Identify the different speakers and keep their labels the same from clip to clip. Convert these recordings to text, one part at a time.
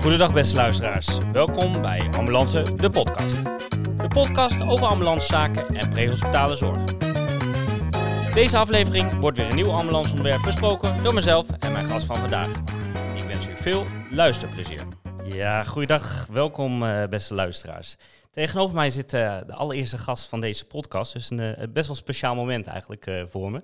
Speaker 1: Goedendag beste luisteraars, welkom bij Ambulance, de podcast. De podcast over ambulancezaken en prehospitale zorg. Deze aflevering wordt weer een nieuw ambulanceonderwerp besproken door mezelf en mijn gast van vandaag. Ik wens u veel luisterplezier. Ja, goeiedag, welkom eh, beste luisteraars. Tegenover mij zit eh, de allereerste gast van deze podcast, dus een eh, best wel speciaal moment eigenlijk voor me.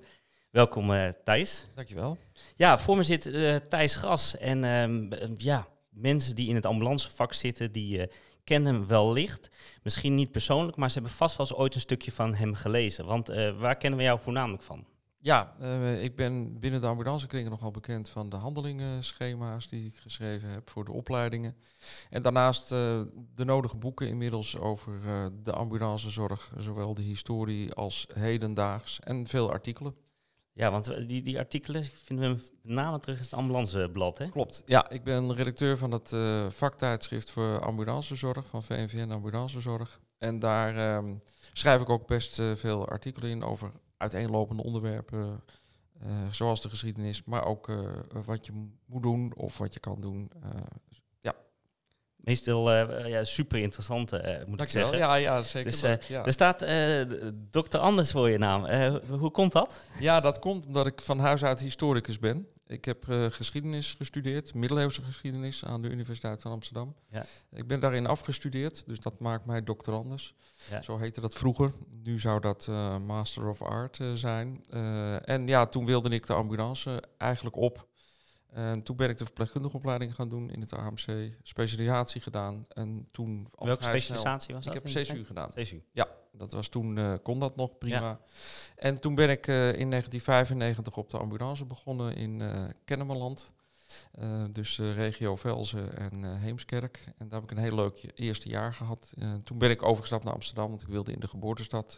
Speaker 1: Welkom Thijs.
Speaker 2: Dankjewel.
Speaker 1: Ja, voor me zit Thijs Gras. En ehm, ja, mensen die in het ambulancevak zitten, die kennen hem wellicht. Misschien niet persoonlijk, maar ze hebben vast wel eens ooit een stukje van hem gelezen. Want waar kennen we jou voornamelijk van?
Speaker 2: Ja, eh, ik ben binnen de ambulancekringen nogal bekend van de handelingenschema's die ik geschreven heb voor de opleidingen. En daarnaast eh, de nodige boeken inmiddels over eh, de ambulancezorg, zowel de historie als hedendaags en veel artikelen.
Speaker 1: Ja, want die, die artikelen vinden we met name terug in het ambulanceblad, hè?
Speaker 2: Klopt. Ja, ik ben redacteur van het vaktijdschrift voor ambulancezorg van VNVN Ambulancezorg. En daar ehm, schrijf ik ook best veel artikelen in over uiteenlopende onderwerpen, eh, zoals de geschiedenis, maar ook eh, wat je moet doen of wat je kan doen. Eh,
Speaker 1: Meestal eh, ja, super interessant, moet ik zeggen.
Speaker 2: Ja, ja, zeker.
Speaker 1: Dus,
Speaker 2: leuk, ja.
Speaker 1: Er staat dokter Anders voor je naam. Hoe komt dat?
Speaker 2: ja, dat komt omdat ik van huis uit historicus ben. Ik heb eh, geschiedenis gestudeerd, middeleeuwse geschiedenis aan de Universiteit van Amsterdam.
Speaker 1: Ja.
Speaker 2: Ik ben daarin afgestudeerd, dus dat maakt mij doctorandus.
Speaker 1: Ja.
Speaker 2: Zo heette dat vroeger. Nu zou dat eh, Master of Art eh, zijn. En ja, toen wilde ik de ambulance eigenlijk op. En toen ben ik de verpleegkundige opleiding gaan doen in het AMC. Specialisatie gedaan. En toen
Speaker 1: Welke
Speaker 2: snel-
Speaker 1: specialisatie was
Speaker 2: Ik
Speaker 1: dat?
Speaker 2: heb CSU gedaan.
Speaker 1: CSU.
Speaker 2: Ja, dat was toen, eh, kon dat nog prima. En toen ben ik eh, in 1995 op de ambulance begonnen in eh Kennemerland. Eh, dus eh, regio Velzen en eh, Heemskerk. En daar heb ik een heel leuk eerste jaar gehad. Eh, toen ben ik overgestapt naar Amsterdam, want ik wilde in de geboortestad,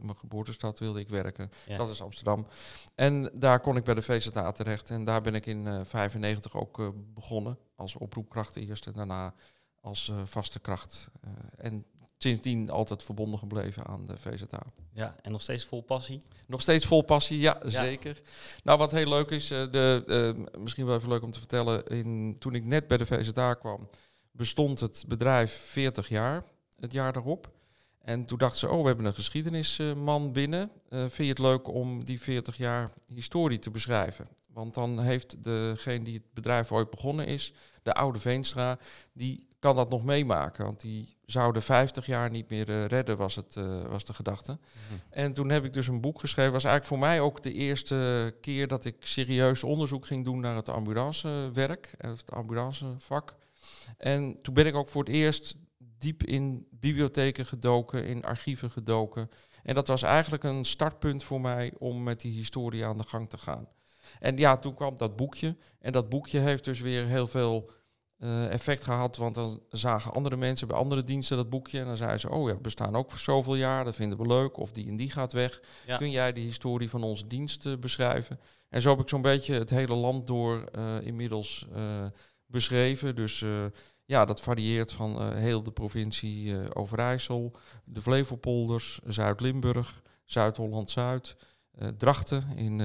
Speaker 2: mijn geboortestad wilde ik werken.
Speaker 1: Ja.
Speaker 2: Dat is Amsterdam. En daar kon ik bij de VZA terecht. En daar ben ik in 1995 ook begonnen als oproepkracht eerst en daarna als vaste kracht. En sindsdien altijd verbonden gebleven aan de VZA.
Speaker 1: Ja, en nog steeds vol passie.
Speaker 2: Nog steeds vol passie, ja,
Speaker 1: Ja.
Speaker 2: zeker. Nou, wat heel leuk is, eh, de, eh, misschien wel even leuk om te vertellen, in, toen ik net bij de VZA kwam, bestond het bedrijf 40 jaar, het jaar daarop. En toen dachten ze, oh, we hebben een geschiedenisman binnen. Eh, vind je het leuk om die 40 jaar historie te beschrijven? Want dan heeft degene die het bedrijf ooit begonnen is, de oude Veenstra, die kan dat nog meemaken. Want die zou de 50 jaar niet meer eh, redden, was, het, eh, was de gedachte. En toen heb ik dus een boek geschreven. was eigenlijk voor mij ook de eerste keer dat ik serieus onderzoek ging doen naar het ambulancewerk, eh, het ambulancevak. En toen ben ik ook voor het eerst diep in bibliotheken gedoken, in archieven gedoken. En dat was eigenlijk een startpunt voor mij om met die historie aan de gang te gaan. En ja, toen kwam dat boekje. En dat boekje heeft dus weer heel veel eh, effect gehad. Want dan zagen andere mensen bij andere diensten dat boekje. En dan zeiden ze, oh ja, we bestaan ook voor zoveel jaar. Dat vinden we leuk. Of die en die gaat weg.
Speaker 1: Ja.
Speaker 2: Kun jij de historie van onze dienst eh, beschrijven? En zo heb ik zo'n beetje het hele land door eh, inmiddels beschreven. Dus ja, dat varieert van heel de provincie Overijssel, de Flevopolders, Zuid-Limburg, Zuid-Holland-Zuid, Drachten in,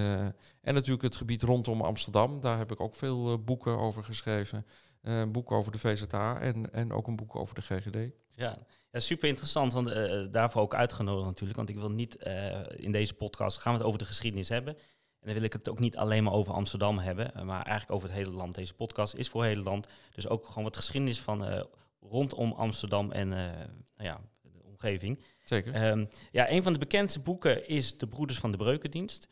Speaker 2: en natuurlijk het gebied rondom Amsterdam. Daar heb ik ook veel boeken over geschreven. Eh, een boek over de VZA en, en ook een boek over de GGD.
Speaker 1: Ja, ja super interessant, want eh, daarvoor ook uitgenodigd natuurlijk. Want ik wil niet eh, in deze podcast gaan we het over de geschiedenis hebben. En dan wil ik het ook niet alleen maar over Amsterdam hebben, maar eigenlijk over het hele land. Deze podcast is voor het hele land. Dus ook gewoon wat geschiedenis van rondom Amsterdam en nou ja, de omgeving.
Speaker 2: Zeker.
Speaker 1: Ehm, ja, een van de bekendste boeken is De Broeders van de Breukendienst.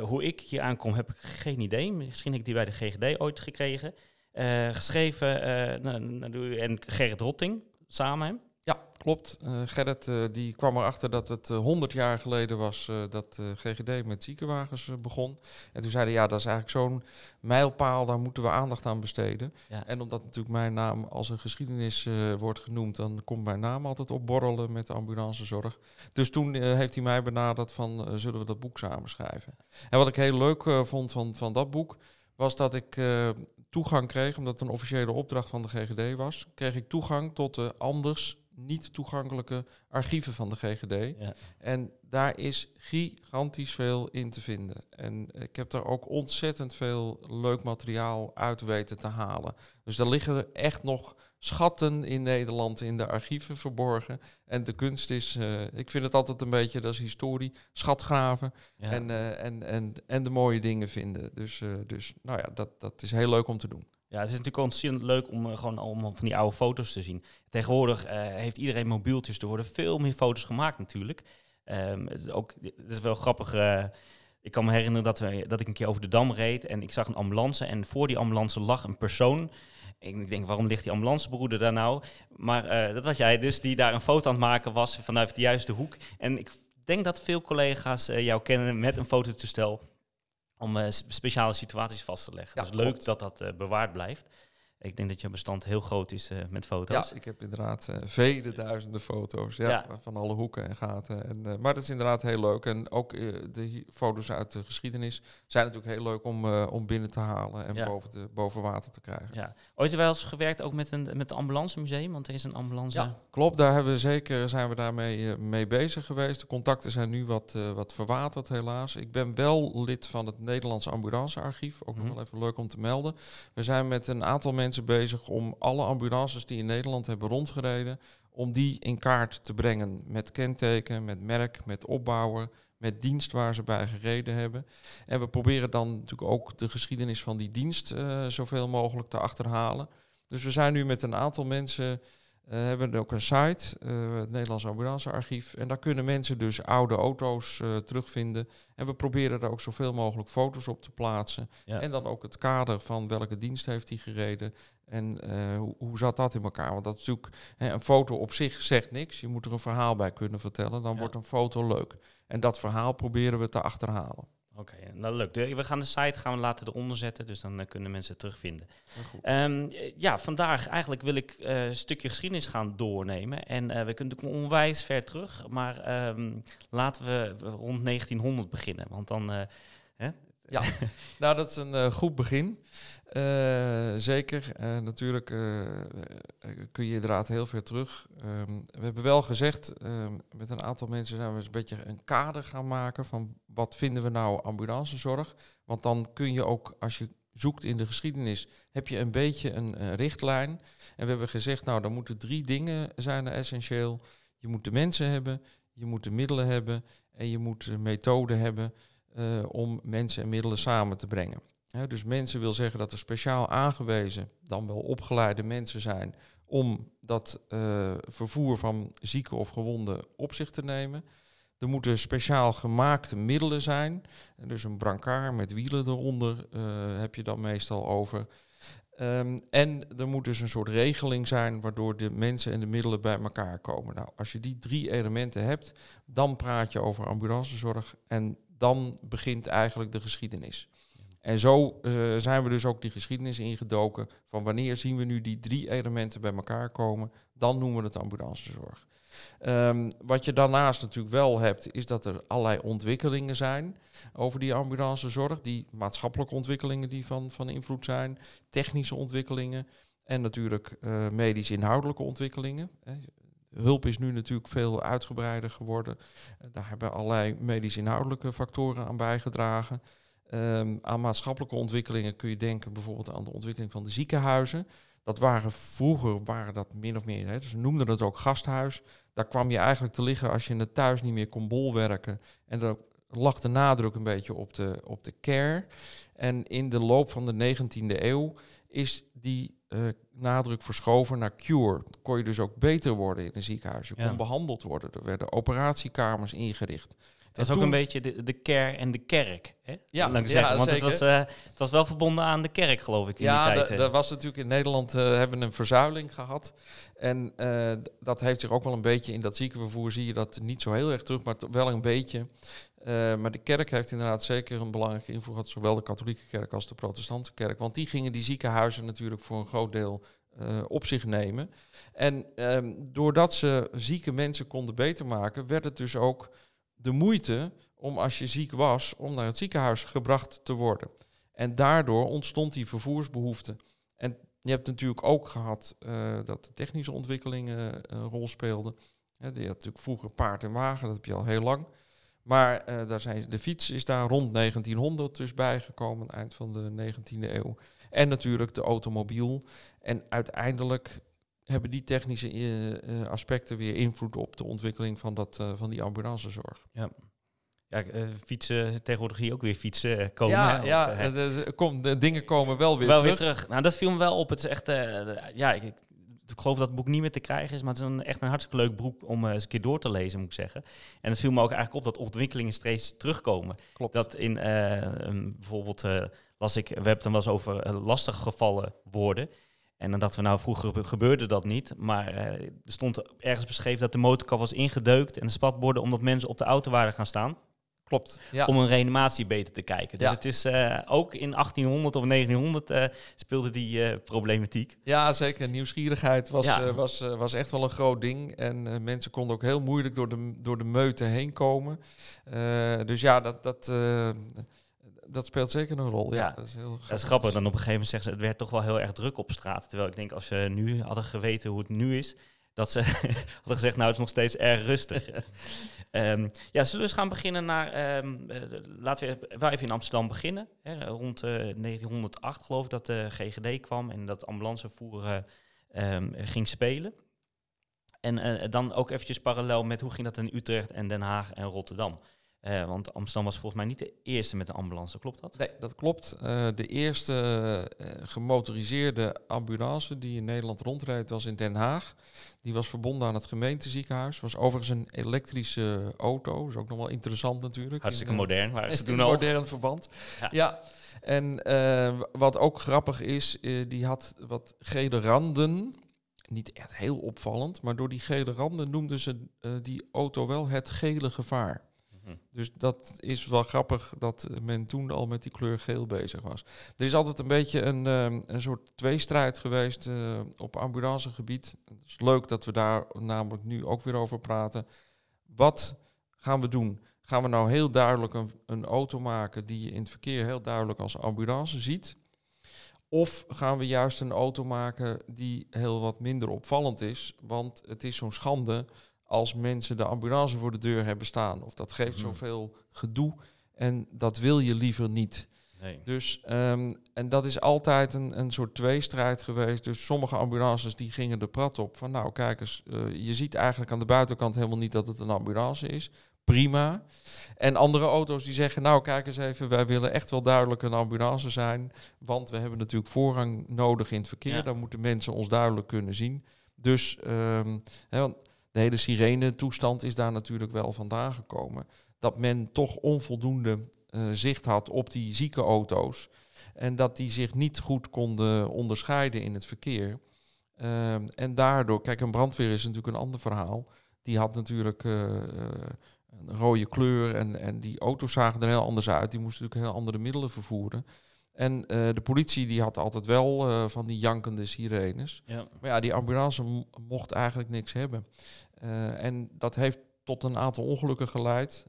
Speaker 1: Hoe ik hier aankom heb ik geen idee. Misschien heb ik die bij de GGD ooit gekregen. Eh, geschreven eh, nou, nou, door u en Gerrit Rotting samen.
Speaker 2: Ja, klopt. Eh, Gerrit die kwam erachter dat het eh, 100 jaar geleden was dat GGD met ziekenwagens begon. En toen zeiden ja, dat is eigenlijk zo'n mijlpaal, daar moeten we aandacht aan besteden.
Speaker 1: Ja.
Speaker 2: En omdat natuurlijk mijn naam als een geschiedenis wordt genoemd, dan komt mijn naam altijd opborrelen met de ambulancezorg. Dus toen heeft hij mij benaderd van zullen we dat boek samen schrijven. En wat ik heel leuk vond van, van dat boek, was dat ik toegang kreeg, omdat het een officiële opdracht van de GGD was, kreeg ik toegang tot de anders niet toegankelijke archieven van de GGD.
Speaker 1: Ja.
Speaker 2: En daar is gigantisch veel in te vinden. En ik heb daar ook ontzettend veel leuk materiaal uit weten te halen. Dus er liggen er echt nog schatten in Nederland in de archieven verborgen. En de kunst is, eh, ik vind het altijd een beetje, dat is historie, schatgraven
Speaker 1: Ja.
Speaker 2: en, eh, en, en, en de mooie dingen vinden. Dus, eh, dus nou ja, dat, dat is heel leuk om te doen.
Speaker 1: Ja, het is natuurlijk ontzettend leuk om gewoon allemaal van die oude foto's te zien. Tegenwoordig heeft iedereen mobieltjes. Er worden veel meer foto's gemaakt natuurlijk. Ehm, het, is ook, het is wel grappig. ik kan me herinneren dat, we, dat ik een keer over de Dam reed en ik zag een ambulance. En voor die ambulance lag een persoon. Ik denk, waarom ligt die ambulancebroeder daar nou? Maar eh, dat was jij dus, die daar een foto aan het maken was vanuit de juiste hoek. En ik denk dat veel collega's eh, jou kennen met een fototoestel om eh, speciale situaties vast te leggen.
Speaker 2: Ja,
Speaker 1: dus leuk
Speaker 2: klopt.
Speaker 1: dat dat bewaard blijft. Ik denk dat je bestand heel groot is eh, met
Speaker 2: Ja,
Speaker 1: foto's.
Speaker 2: ik heb inderdaad eh, vele duizenden foto's ja,
Speaker 1: Ja.
Speaker 2: van alle hoeken en gaten. En, eh, maar dat is inderdaad heel leuk. En ook de foto's uit de geschiedenis zijn natuurlijk heel leuk om, om binnen te halen en
Speaker 1: Ja.
Speaker 2: boven, te, boven water te krijgen.
Speaker 1: Ja. Ooit wel eens gewerkt ook met, een, met het ambulancemuseum, want er is een ambulance.
Speaker 2: Ja, klopt. Daar hebben we zeker, zijn we daarmee mee bezig geweest. De contacten zijn nu wat, wat verwaterd helaas. Ik ben wel lid van het Nederlandse ambulancearchief. Ook
Speaker 1: Mhm.
Speaker 2: nog wel even leuk om te melden. We zijn met een aantal mensen bezig om alle ambulances die in Nederland hebben rondgereden, om die in kaart te brengen. Met kenteken, met merk, met opbouwer, met dienst waar ze bij gereden hebben. En we proberen dan natuurlijk ook de geschiedenis van die dienst eh, zoveel mogelijk te achterhalen. Dus we zijn nu met een aantal mensen hebben we ook een site, eh, het Nederlands Ambulancearchief. En daar kunnen mensen dus oude auto's eh, terugvinden. En we proberen daar ook zoveel mogelijk foto's op te plaatsen.
Speaker 1: Ja.
Speaker 2: En dan ook het kader van welke dienst heeft hij gereden. En eh, hoe, hoe zat dat in elkaar? Want dat is natuurlijk, hè, een foto op zich zegt niks. Je moet er een verhaal bij kunnen vertellen. Dan
Speaker 1: Ja.
Speaker 2: wordt een foto leuk. En dat verhaal proberen we te achterhalen.
Speaker 1: Oké, nou leuk. De- we gaan de site gaan we later eronder zetten, dus dan eh, kunnen mensen het terugvinden.
Speaker 2: Goed.
Speaker 1: Ehm, eh, ja, vandaag eigenlijk wil ik eh, een stukje geschiedenis gaan doornemen. En eh, we kunnen natuurlijk onwijs ver terug, maar ehm, laten we rond 1900 beginnen. Want dan, hè?
Speaker 2: Nou, dat is een eh, goed begin. Eh, zeker. Eh, natuurlijk kun je inderdaad heel ver terug. Ehm, we hebben wel gezegd, ehm, met een aantal mensen zijn we een beetje een kader gaan maken van wat vinden we nou ambulancezorg. Want dan kun je ook, als je zoekt in de geschiedenis, heb je een beetje een eh, richtlijn. En we hebben gezegd, nou, dan moeten drie dingen zijn er essentieel. Je moet de mensen hebben, je moet de middelen hebben en je moet de methode hebben eh, om mensen en middelen samen te brengen. Dus mensen wil zeggen dat er speciaal aangewezen, dan wel opgeleide mensen zijn om dat eh, vervoer van zieken of gewonden op zich te nemen. Er moeten speciaal gemaakte middelen zijn. Dus een brancard met wielen eronder eh, heb je dan meestal over. Ehm, en er moet dus een soort regeling zijn waardoor de mensen en de middelen bij elkaar komen. Nou, als je die drie elementen hebt, dan praat je over ambulancezorg en dan begint eigenlijk de geschiedenis. En zo eh, zijn we dus ook die geschiedenis ingedoken van wanneer zien we nu die drie elementen bij elkaar komen, dan noemen we het ambulancezorg. Ehm, wat je daarnaast natuurlijk wel hebt, is dat er allerlei ontwikkelingen zijn over die ambulancezorg. Die maatschappelijke ontwikkelingen die van, van invloed zijn, technische ontwikkelingen en natuurlijk eh, medisch-inhoudelijke ontwikkelingen. Hulp is nu natuurlijk veel uitgebreider geworden. Eh, Daar hebben allerlei medisch-inhoudelijke factoren aan bijgedragen. Ehm, aan maatschappelijke ontwikkelingen kun je denken bijvoorbeeld aan de ontwikkeling van de ziekenhuizen. Dat waren vroeger waren dat min of meer, hè, dus ze noemden het ook gasthuis. Daar kwam je eigenlijk te liggen als je het thuis niet meer kon bolwerken. En daar lag de nadruk een beetje op de, op de care. En in de loop van de 19e eeuw is die eh, nadruk verschoven naar cure. Kon je dus ook beter worden in een ziekenhuis. Je
Speaker 1: Ja.
Speaker 2: kon behandeld worden. Er werden operatiekamers ingericht.
Speaker 1: Dat is
Speaker 2: En
Speaker 1: ook een beetje de, de ker en de kerk. Hè?
Speaker 2: Ja, ja,
Speaker 1: zeggen. Want het was, eh, het was wel verbonden aan de kerk, geloof ik, in
Speaker 2: Ja,
Speaker 1: die tijd.
Speaker 2: dat was natuurlijk in Nederland eh, hebben we een verzuiling gehad. En eh, dat heeft zich ook wel een beetje in dat ziekenvervoer zie je dat niet zo heel erg terug, maar toch wel een beetje. Eh, maar de kerk heeft inderdaad zeker een belangrijke invloed gehad, zowel de katholieke kerk als de protestantse kerk. Want die gingen die ziekenhuizen natuurlijk voor een groot deel eh, op zich nemen. En ehm, doordat ze zieke mensen konden beter maken, werd het dus ook de moeite om als je ziek was, om naar het ziekenhuis gebracht te worden. En daardoor ontstond die vervoersbehoefte. En je hebt natuurlijk ook gehad eh, dat de technische ontwikkelingen een rol speelden. Je had natuurlijk vroeger paard en wagen, dat heb je al heel lang. Maar eh, daar zijn, de fiets is daar rond 1900 dus bijgekomen, eind van de 19e eeuw. En natuurlijk de automobiel. En uiteindelijk hebben die technische eh, eh, aspecten weer invloed op de ontwikkeling van, dat, van die ambulancezorg.
Speaker 1: Ja, eh, fietsen, tegenwoordig je ook weer fietsen komen.
Speaker 2: ja, ja de, de- kom, de dingen komen wel weer
Speaker 1: wel
Speaker 2: terug.
Speaker 1: weer terug. Nou, dat viel me wel op. Het is echt, ja, ik, ik, geloof dat het boek niet meer te krijgen is, maar het is een, echt een hartstikke leuk boek om eh, eens een keer door te lezen, moet ik zeggen. En het viel me ook eigenlijk op dat ontwikkelingen steeds terugkomen.
Speaker 2: Klopt.
Speaker 1: Dat in eh, bijvoorbeeld eh, las ik, we hebben het dan wel eens over lastig gevallen woorden. En dan dachten we, nou, vroeger gebe- gebeurde dat niet. Maar er stond ergens beschreven dat de motorkap was ingedeukt en de spatborden omdat mensen op de auto waren gaan staan.
Speaker 2: Klopt. Ja.
Speaker 1: Om een reanimatie beter te kijken. Dus
Speaker 2: Ja.
Speaker 1: het is eh, ook in 1800 of 1900 eh, speelde die eh, problematiek.
Speaker 2: Ja, zeker. Nieuwsgierigheid was,
Speaker 1: Ja.
Speaker 2: was, was echt wel een groot ding. En mensen konden ook heel moeilijk door de, door de meute heen komen. Dus ja, dat, dat, dat speelt zeker een rol. Ja,
Speaker 1: Ja.
Speaker 2: dat is heel
Speaker 1: Dat is grappig. Dan op een gegeven moment zeggen ze, het werd toch wel heel erg druk op straat. Terwijl ik denk, als ze nu hadden geweten hoe het nu is, dat ze hadden gezegd, nou, het is nog steeds erg rustig. Ehm, ja, zullen we eens gaan beginnen naar, ehm, eh, laten we wel even in Amsterdam beginnen. Hè, rond eh, 1908 geloof ik dat de GGD kwam en dat ambulancevoer eh, ehm, ging spelen. En eh, dan ook eventjes parallel met hoe ging dat in Utrecht en Den Haag en Rotterdam. Eh, want Amsterdam was volgens mij niet de eerste met een ambulance, klopt dat?
Speaker 2: Nee, dat klopt. Eh, de eerste eh, gemotoriseerde ambulance die in Nederland rondreed was in Den Haag. Die was verbonden aan het gemeenteziekenhuis. Was overigens een elektrische auto. Dat is ook nog wel interessant natuurlijk.
Speaker 1: Hartstikke
Speaker 2: In,
Speaker 1: modern, ze
Speaker 2: in
Speaker 1: toen
Speaker 2: een
Speaker 1: al.
Speaker 2: modern verband.
Speaker 1: Ja.
Speaker 2: Ja. En wat ook grappig is, die had wat gele randen. Niet echt heel opvallend, maar door die gele randen noemden ze die auto wel het gele gevaar.
Speaker 1: Mhm.
Speaker 2: Dus dat is wel grappig dat men toen al met die kleur geel bezig was. Er is altijd een beetje een, ehm, een soort tweestrijd geweest eh, op ambulancegebied. Het is leuk dat we daar namelijk nu ook weer over praten. Wat gaan we doen? Gaan we nou heel duidelijk een, een auto maken die je in het verkeer heel duidelijk als ambulance ziet? Of gaan we juist een auto maken die heel wat minder opvallend is? Want het is zo'n schande als mensen de ambulance voor de deur hebben staan. Of dat geeft
Speaker 1: Mhm.
Speaker 2: zoveel gedoe en dat wil je liever niet.
Speaker 1: Nee.
Speaker 2: Dus, ehm, en dat is altijd een, een soort tweestrijd geweest. Dus sommige ambulances die gingen de prat op van nou kijk eens, eh, je ziet eigenlijk aan de buitenkant helemaal niet dat het een ambulance is. Prima. En andere auto's die zeggen nou kijk eens even, wij willen echt wel duidelijk een ambulance zijn. Want we hebben natuurlijk voorrang nodig in het verkeer.
Speaker 1: Ja.
Speaker 2: Dan moeten mensen ons duidelijk kunnen zien. Dus ehm, hè, want de hele sirene toestand is daar natuurlijk wel vandaan gekomen. Dat men toch onvoldoende eh, zicht had op die zieke auto's. En dat die zich niet goed konden onderscheiden in het verkeer. Ehm, en daardoor, kijk, een brandweer is natuurlijk een ander verhaal. Die had natuurlijk eh, eh, een rode kleur en, en die auto's zagen er heel anders uit. Die moesten natuurlijk heel andere middelen vervoeren. En eh, de politie die had altijd wel eh, van die jankende sirenes.
Speaker 1: Ja.
Speaker 2: Maar ja, die ambulance mocht eigenlijk niks hebben. Eh, en dat heeft tot een aantal ongelukken geleid.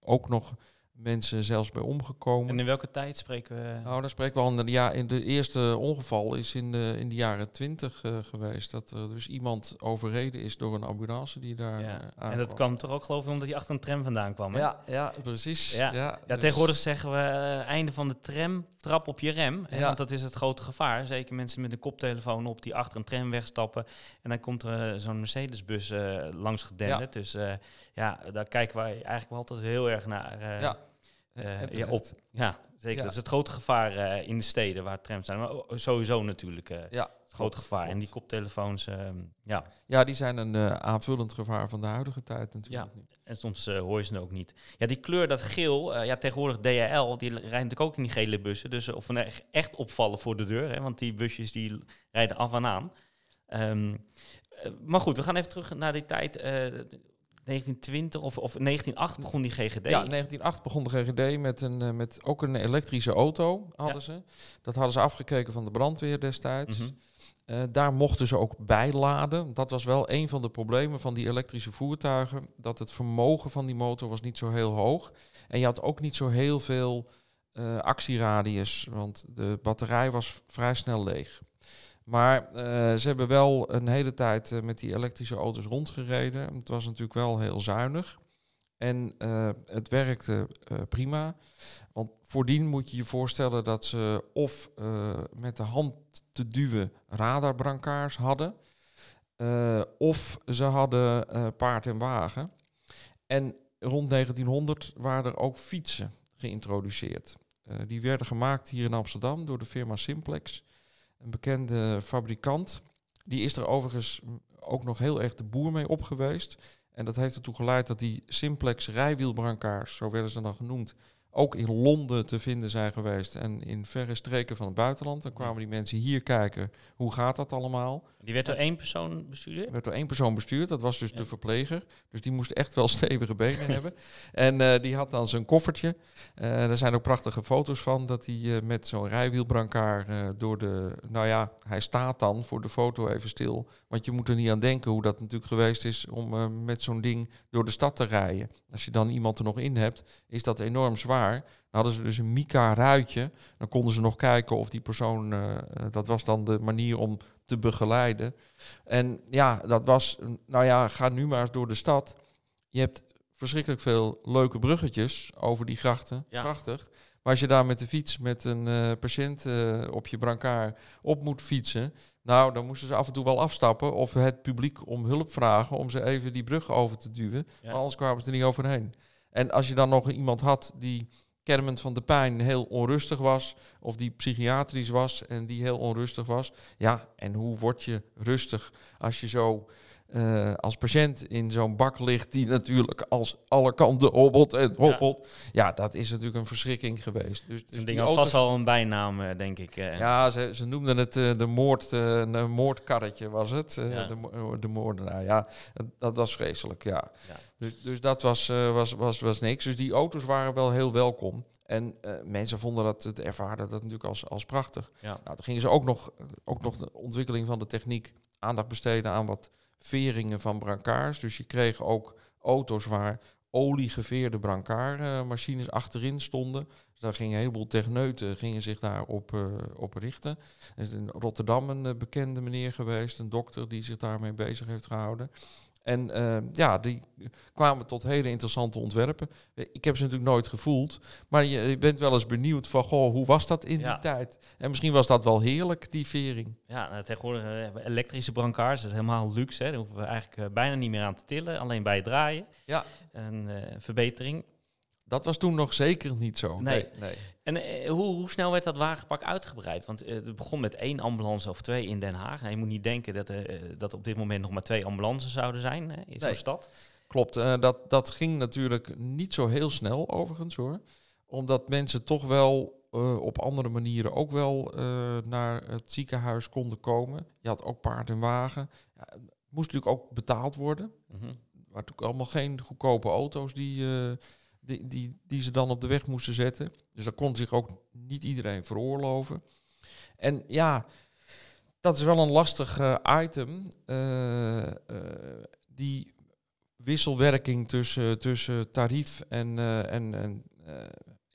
Speaker 2: Ook nog mensen zelfs bij omgekomen.
Speaker 1: En in welke tijd spreken we?
Speaker 2: Nou, dan spreken we al de, ja, in de eerste ongeval is in de, in de jaren twintig eh, geweest. Dat er dus iemand overreden is door een ambulance die daar
Speaker 1: ja.
Speaker 2: eh,
Speaker 1: En dat kwam toch ook geloof ik omdat hij achter een tram vandaan kwam. hè?
Speaker 2: Ja, ja, precies.
Speaker 1: Ja.
Speaker 2: Ja,
Speaker 1: Ja,
Speaker 2: dus-
Speaker 1: tegenwoordig zeggen we eh, einde van de tram, trap op je rem. hè,
Speaker 2: Ja.
Speaker 1: Want dat is het grote gevaar. Zeker mensen met een koptelefoon op die achter een tram wegstappen. En dan komt er zo'n Mercedesbus langs gedenderd. Dus ja, daar kijken wij eigenlijk wel altijd heel erg naar.
Speaker 2: Ja.
Speaker 1: Eh, ja, op. Ja, zeker.
Speaker 2: Ja.
Speaker 1: Dat is het grote gevaar eh, in de steden waar trams zijn. Maar sowieso natuurlijk eh,
Speaker 2: Ja,
Speaker 1: het grote gevaar. En die koptelefoons, ehm, ja.
Speaker 2: Ja, die zijn een aanvullend gevaar van de huidige tijd natuurlijk.
Speaker 1: Ja. En soms hoor je ze ook niet. Ja, die kleur, dat geel, ja, tegenwoordig DHL, die rijdt natuurlijk ook in die gele bussen. Dus of we echt- echt opvallen voor de deur, hè, want die busjes die rijden af en aan. Ehm, eh, maar goed, we gaan even terug naar die tijd. Eh, 1920 of, of 1908 begon die GGD.
Speaker 2: Ja, in 1908 begon de GGD met, een, eh, met ook een elektrische auto, hadden ze. Dat hadden ze afgekeken van de brandweer destijds.
Speaker 1: Mhm.
Speaker 2: Eh, daar mochten ze ook bijladen. Dat was wel een van de problemen van die elektrische voertuigen. Dat het vermogen van die motor was niet zo heel hoog. En je had ook niet zo heel veel eh, actieradius, want de batterij was vrij snel leeg. Maar eh, ze hebben wel een hele tijd eh, met die elektrische auto's rondgereden. Het was natuurlijk wel heel zuinig. En eh, het werkte prima. Want voordien moet je je voorstellen dat ze of met de hand te duwen radarbrancards hadden. of ze hadden paard en wagen. En rond 1900 waren er ook fietsen geïntroduceerd. Die werden gemaakt hier in Amsterdam door de firma Simplex. Een bekende fabrikant. Die is er overigens ook nog heel erg de boer mee op geweest. En dat heeft ertoe geleid dat die Simplex rijwielbrancards, zo werden ze dan genoemd, ook in Londen te vinden zijn geweest en in verre streken van het buitenland. Dan kwamen die mensen hier kijken, hoe gaat dat allemaal?
Speaker 1: Die werd door één persoon bestuurd?
Speaker 2: Er werd door één persoon bestuurd, dat was dus
Speaker 1: Ja.
Speaker 2: de verpleger. Dus die moest echt wel stevige benen hebben. En eh, die had dan zijn koffertje. Eh er zijn ook prachtige foto's van dat hij eh, met zo'n rijwielbrancard door de... Nou ja, hij staat dan voor de foto even stil. Want je moet er niet aan denken hoe dat natuurlijk geweest is om met zo'n ding door de stad te rijden. Als je dan iemand er nog in hebt, is dat enorm zwaar. Dan hadden ze dus een Mika-ruitje. Dan konden ze nog kijken of die persoon... eh, eh, dat was dan de manier om te begeleiden. En ja, dat was, nou ja, ga nu maar eens door de stad. Je hebt verschrikkelijk veel leuke bruggetjes over die grachten.
Speaker 1: Ja.
Speaker 2: Prachtig. Maar als je daar met de fiets met een eh, patiënt op je brancard op moet fietsen, nou, dan moesten ze af en toe wel afstappen of het publiek om hulp vragen om ze even die brug over te duwen.
Speaker 1: Ja.
Speaker 2: Maar anders kwamen ze er niet overheen. En als je dan nog iemand had die kermend van de pijn heel onrustig was, of die psychiatrisch was en die heel onrustig was, ja, en hoe word je rustig als je zo eh, als patiënt in zo'n bak ligt die natuurlijk als alle kanten hobbelt en hobbelt. Ja, dat is natuurlijk een verschrikking geweest. Dus, dus
Speaker 1: ding vast wel een bijnaam, eh, denk ik. eh.
Speaker 2: Ja, ze, ze noemden het de, moord, een moordkarretje, was het.
Speaker 1: Ja.
Speaker 2: de, de moordenaar, ja. Dat, dat was vreselijk, ja.
Speaker 1: Ja.
Speaker 2: Dus, dus dat was, eh, was, was, was niks. Dus die auto's waren wel heel welkom. En eh, mensen vonden dat, het ervaren dat natuurlijk als, als prachtig.
Speaker 1: Ja.
Speaker 2: Nou, toen gingen ze ook nog, ook nog de ontwikkeling van de techniek aandacht besteden aan wat veringen van brancards. Dus je kreeg ook auto's waar oliegeveerde brancardmachines achterin stonden. Dus daar gingen een heleboel techneuten gingen zich daarop eh op richten. Er is in Rotterdam een eh, bekende meneer geweest, een dokter die zich daarmee bezig heeft gehouden. En eh, ja, die kwamen tot hele interessante ontwerpen. Ik heb ze natuurlijk nooit gevoeld, maar je, je bent wel eens benieuwd van, goh, hoe was dat in
Speaker 1: Ja.
Speaker 2: die tijd? En misschien was dat wel heerlijk, die vering.
Speaker 1: Ja, nou, tegenwoordig eh, hebben we elektrische brancards. Dat is helemaal luxe. Hè. Daar hoeven we eigenlijk eh, bijna niet meer aan te tillen. Alleen bij het draaien.
Speaker 2: Ja.
Speaker 1: Een eh, verbetering.
Speaker 2: Dat was toen nog zeker niet zo.
Speaker 1: Nee.
Speaker 2: nee.
Speaker 1: En eh, hoe, hoe snel werd dat wagenpak uitgebreid? Want eh, het begon met één ambulance of twee in Den Haag. Nou, je moet niet denken dat, er, eh, dat op dit moment nog maar twee ambulances zouden zijn hè, in zo'n
Speaker 2: Nee.
Speaker 1: stad.
Speaker 2: Klopt, dat, dat ging natuurlijk niet zo heel snel overigens hoor. Omdat mensen toch wel op andere manieren ook wel naar het ziekenhuis konden komen. Je had ook paard en wagen. Ja, het moest natuurlijk ook betaald worden. Er waren natuurlijk allemaal geen goedkope auto's die, die, die, ze dan op de weg moesten zetten. Dus dat kon zich ook niet iedereen veroorloven. En ja, dat is wel een lastig eh, item. eh, eh, die wisselwerking tussen, tussen tarief en, en, en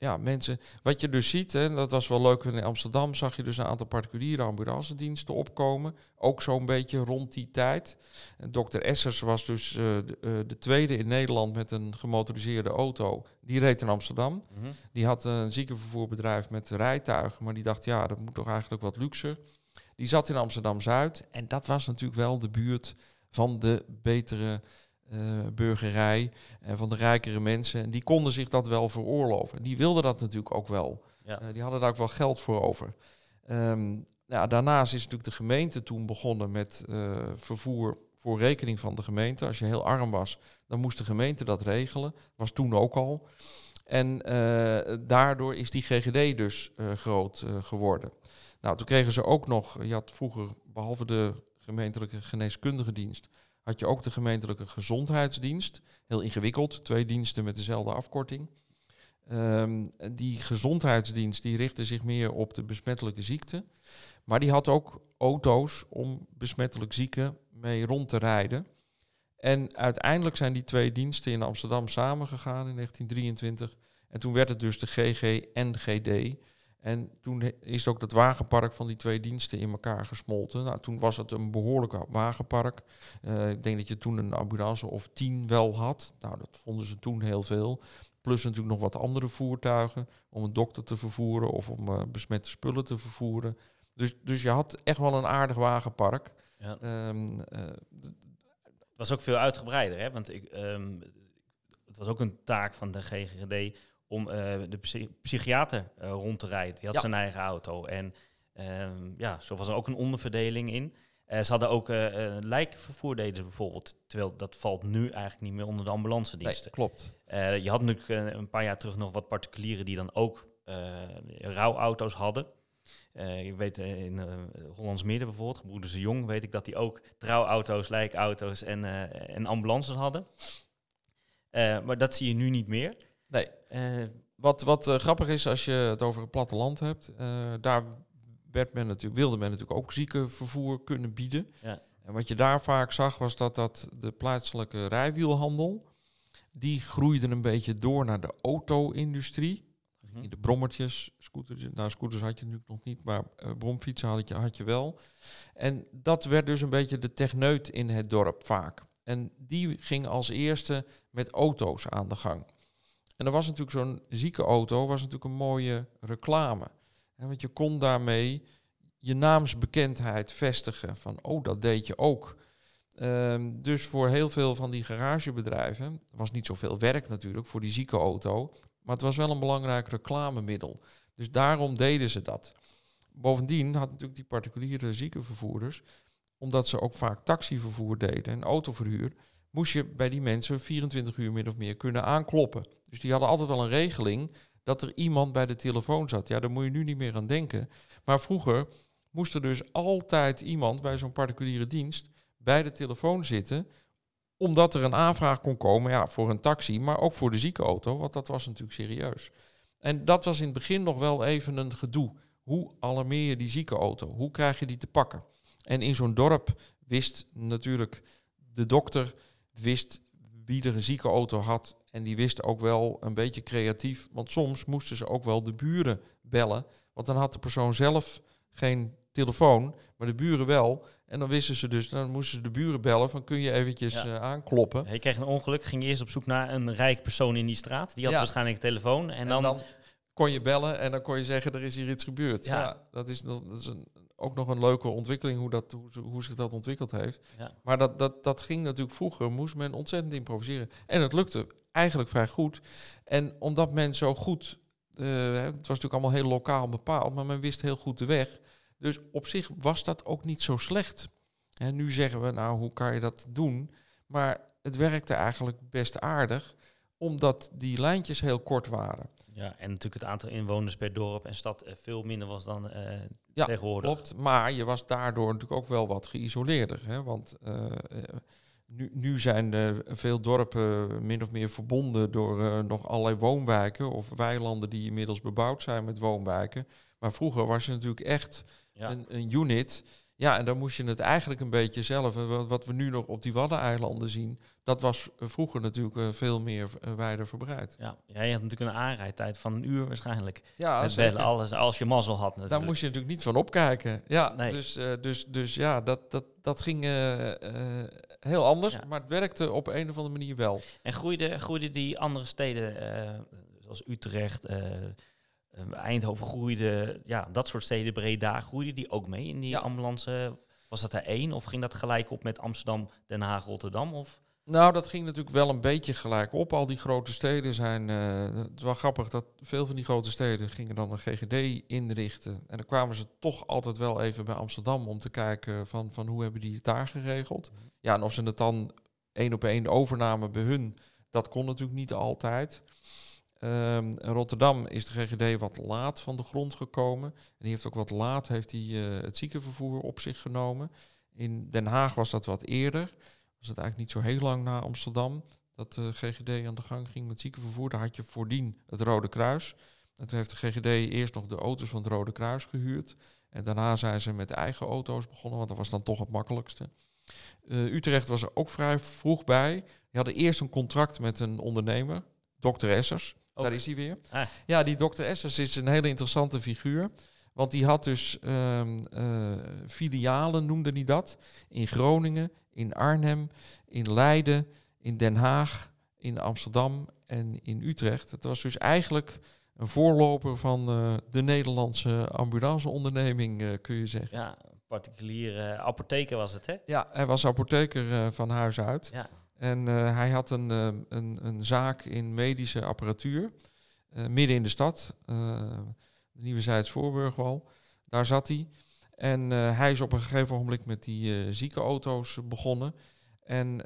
Speaker 2: ja, mensen. Wat je dus ziet, hè, dat was wel leuk, in Amsterdam zag je dus een aantal particuliere ambulancediensten opkomen. Ook zo'n beetje rond die tijd. Dr. Essers was dus eh, de, eh, de tweede in Nederland met een gemotoriseerde auto. Die reed in Amsterdam.
Speaker 1: Mhm.
Speaker 2: Die had een ziekenvervoerbedrijf met rijtuigen, maar die dacht, ja, dat moet toch eigenlijk wat luxer. Die zat in Amsterdam-Zuid en dat was natuurlijk wel de buurt van de betere burgerij en van de rijkere mensen. En die konden zich dat wel veroorloven. En die wilden dat natuurlijk ook wel.
Speaker 1: Ja.
Speaker 2: Eh, die hadden daar ook wel geld voor over. Ehm, ja, daarnaast is natuurlijk de gemeente toen begonnen met eh, vervoer voor rekening van de gemeente. Als je heel arm was, dan moest de gemeente dat regelen. Was toen ook al. En eh, daardoor is die GGD dus eh, groot eh, geworden. Nou, toen kregen ze ook nog, je had vroeger, behalve de gemeentelijke geneeskundige dienst, had je ook de gemeentelijke gezondheidsdienst. Heel ingewikkeld, twee diensten met dezelfde afkorting. Ehm, die gezondheidsdienst die richtte zich meer op de besmettelijke ziekte. Maar die had ook auto's om besmettelijk zieken mee rond te rijden. En uiteindelijk zijn die twee diensten in Amsterdam samengegaan in 1923. En toen werd het dus de GG-NGD. En toen he- is ook dat wagenpark van die twee diensten in elkaar gesmolten. Nou, toen was het een behoorlijk wa- wagenpark. Eh, ik denk dat je toen een ambulance of tien wel had. Nou, dat vonden ze toen heel veel. Plus natuurlijk nog wat andere voertuigen om een dokter te vervoeren of om eh, besmette spullen te vervoeren. Dus, dus je had echt wel een aardig wagenpark.
Speaker 1: Ja.
Speaker 2: Ehm, eh,
Speaker 1: Het was ook veel uitgebreider, hè? want ik, ehm, het was ook een taak van de GGD om eh, de psy- psychiater eh, rond te rijden. Die had
Speaker 2: Ja.
Speaker 1: zijn eigen auto. En ehm, ja, zo was er ook een onderverdeling in. Eh, ze hadden ook eh, lijkvervoer deden ze bijvoorbeeld. Terwijl dat valt nu eigenlijk niet meer onder de ambulance
Speaker 2: nee,
Speaker 1: diensten.
Speaker 2: klopt.
Speaker 1: Eh, je had natuurlijk een paar jaar terug nog wat particulieren die dan ook rouwauto's hadden. Je weet in Hollands Midden bijvoorbeeld, Gebroeders de Jong, weet ik dat die ook trouwauto's, lijkauto's en, en ambulances hadden. Maar dat zie je nu niet meer.
Speaker 2: Nee.
Speaker 1: Eh,
Speaker 2: Wat, wat eh, grappig is als je het over het platteland hebt, eh, daar werd men natuurlijk, wilde men natuurlijk ook ziekenvervoer kunnen bieden.
Speaker 1: Ja.
Speaker 2: En wat je daar vaak zag was dat, dat de plaatselijke rijwielhandel, die groeide een beetje door naar de auto-industrie.
Speaker 1: mhm.
Speaker 2: De brommertjes, scooters, nou scooters had je natuurlijk nog niet, maar bromfietsen had je, had je wel. En dat werd dus een beetje de techneut in het dorp vaak. En die ging als eerste met auto's aan de gang. En er was natuurlijk zo'n zieke auto, was natuurlijk een mooie reclame. Want je kon daarmee je naamsbekendheid vestigen. Van, oh, dat deed je ook. Ehm, dus voor heel veel van die garagebedrijven was niet zoveel werk natuurlijk voor die zieke auto. Maar het was wel een belangrijk reclamemiddel. Dus daarom deden ze dat. Bovendien had natuurlijk die particuliere ziekenvervoerders, omdat ze ook vaak taxivervoer deden en autoverhuur, moest je bij die mensen 24 uur min of meer kunnen aankloppen. Dus die hadden altijd wel een regeling dat er iemand bij de telefoon zat. Ja, daar moet je nu niet meer aan denken. Maar vroeger moest er dus altijd iemand bij zo'n particuliere dienst bij de telefoon zitten, omdat er een aanvraag kon komen ja, voor een taxi, maar ook voor de ziekenauto, want dat was natuurlijk serieus. En dat was in het begin nog wel even een gedoe. Hoe alarmeer je die ziekenauto? Hoe krijg je die te pakken? En in zo'n dorp wist natuurlijk de dokter wist wie er een ziekenauto had. En die wist ook wel een beetje creatief. Want soms moesten ze ook wel de buren bellen. Want dan had de persoon zelf geen telefoon, maar de buren wel. En dan wisten ze dus, dan moesten ze de buren bellen van kun je eventjes
Speaker 1: Ja.
Speaker 2: eh, aankloppen.
Speaker 1: Je kreeg een ongeluk, ging je eerst op zoek naar een rijk persoon in die straat. Die had
Speaker 2: Ja.
Speaker 1: waarschijnlijk een telefoon. En
Speaker 2: En
Speaker 1: dan,
Speaker 2: dan, kon je bellen en dan kon je zeggen er is hier iets gebeurd.
Speaker 1: Ja.
Speaker 2: Ja, dat is, nog- dat is een, ook nog een leuke ontwikkeling hoe, dat, hoe, hoe zich dat ontwikkeld heeft.
Speaker 1: Ja.
Speaker 2: Maar dat, dat, dat ging natuurlijk vroeger, moest men ontzettend improviseren. En het lukte eigenlijk vrij goed. En omdat men zo goed, eh, het was natuurlijk allemaal heel lokaal bepaald, maar men wist heel goed de weg. Dus op zich was dat ook niet zo slecht. En nu zeggen we, nou, hoe kan je dat doen? Maar het werkte eigenlijk best aardig, omdat die lijntjes heel kort waren.
Speaker 1: ja, en natuurlijk het aantal inwoners per dorp en stad eh, veel minder was dan eh,
Speaker 2: Ja,
Speaker 1: tegenwoordig.
Speaker 2: Klopt, maar je was daardoor natuurlijk ook wel wat geïsoleerder. Hè? Want eh, nu, nu zijn veel dorpen min of meer verbonden door nog allerlei woonwijken of weilanden die inmiddels bebouwd zijn met woonwijken. Maar vroeger was je natuurlijk echt
Speaker 1: Ja.
Speaker 2: een, een unit. Ja, en dan moest je het eigenlijk een beetje zelf. En wat, we nu nog op die Waddeneilanden zien, dat was eh, vroeger natuurlijk eh, veel meer uh, wijder verbreid.
Speaker 1: Ja, ja, je had natuurlijk een aanrijdtijd van een uur waarschijnlijk.
Speaker 2: Ja,
Speaker 1: Met bellen, alles, als je mazzel had natuurlijk.
Speaker 2: Daar moest je natuurlijk niet van opkijken. Ja,
Speaker 1: Nee.
Speaker 2: dus, eh, dus, dus ja, dat, dat, dat ging eh, eh, heel anders.
Speaker 1: Ja.
Speaker 2: Maar het werkte op een of andere manier wel.
Speaker 1: En groeiden groeide die andere steden, eh, zoals Utrecht, eh, eh, Eindhoven groeide, ja, dat soort steden, Breda, groeide die ook mee in die
Speaker 2: Ja.
Speaker 1: ambulance? Was dat er één of ging dat gelijk op met Amsterdam, Den Haag, Rotterdam? Of?
Speaker 2: Nou, dat ging natuurlijk wel een beetje gelijk op. Al die grote steden zijn... eh, het is wel grappig dat veel van die grote steden gingen dan een GGD inrichten. En dan kwamen ze toch altijd wel even bij Amsterdam om te kijken van, van hoe hebben die het daar geregeld. Ja, en of ze het dan één op één overnamen bij hun, dat kon natuurlijk niet altijd. In Rotterdam is de GGD wat laat van de grond gekomen. En die heeft ook wat laat heeft die, eh, het ziekenvervoer op zich genomen. In Den Haag was dat wat eerder. Was het eigenlijk niet zo heel lang na Amsterdam dat de GGD aan de gang ging met ziekenvervoer. Daar had je voordien het Rode Kruis. En toen heeft de GGD eerst nog de auto's van het Rode Kruis gehuurd. En daarna zijn ze met eigen auto's begonnen, want dat was dan toch het makkelijkste. Eh, Utrecht was er ook vrij vroeg bij. Die hadden eerst een contract met een ondernemer, Dr. Essers.
Speaker 1: Ook.
Speaker 2: Daar is hij weer.
Speaker 1: Ah.
Speaker 2: Ja, die dokter Essers is een hele interessante figuur. Want die had dus ehm, eh, filialen, noemde hij dat. In Groningen, in Arnhem, in Leiden, in Den Haag, in Amsterdam en in Utrecht. Het was dus eigenlijk een voorloper van eh, de Nederlandse ambulanceonderneming, eh, kun je zeggen.
Speaker 1: Ja, particuliere apotheker was het, hè?
Speaker 2: Ja, hij was apotheker van huis uit.
Speaker 1: Ja.
Speaker 2: En eh, hij had een, eh, een, een zaak in medische apparatuur, eh, midden in de stad, de Nieuwe Zijds Voorburgwal. Daar zat hij. En hij is op een gegeven moment met die eh ziekenauto's begonnen. En,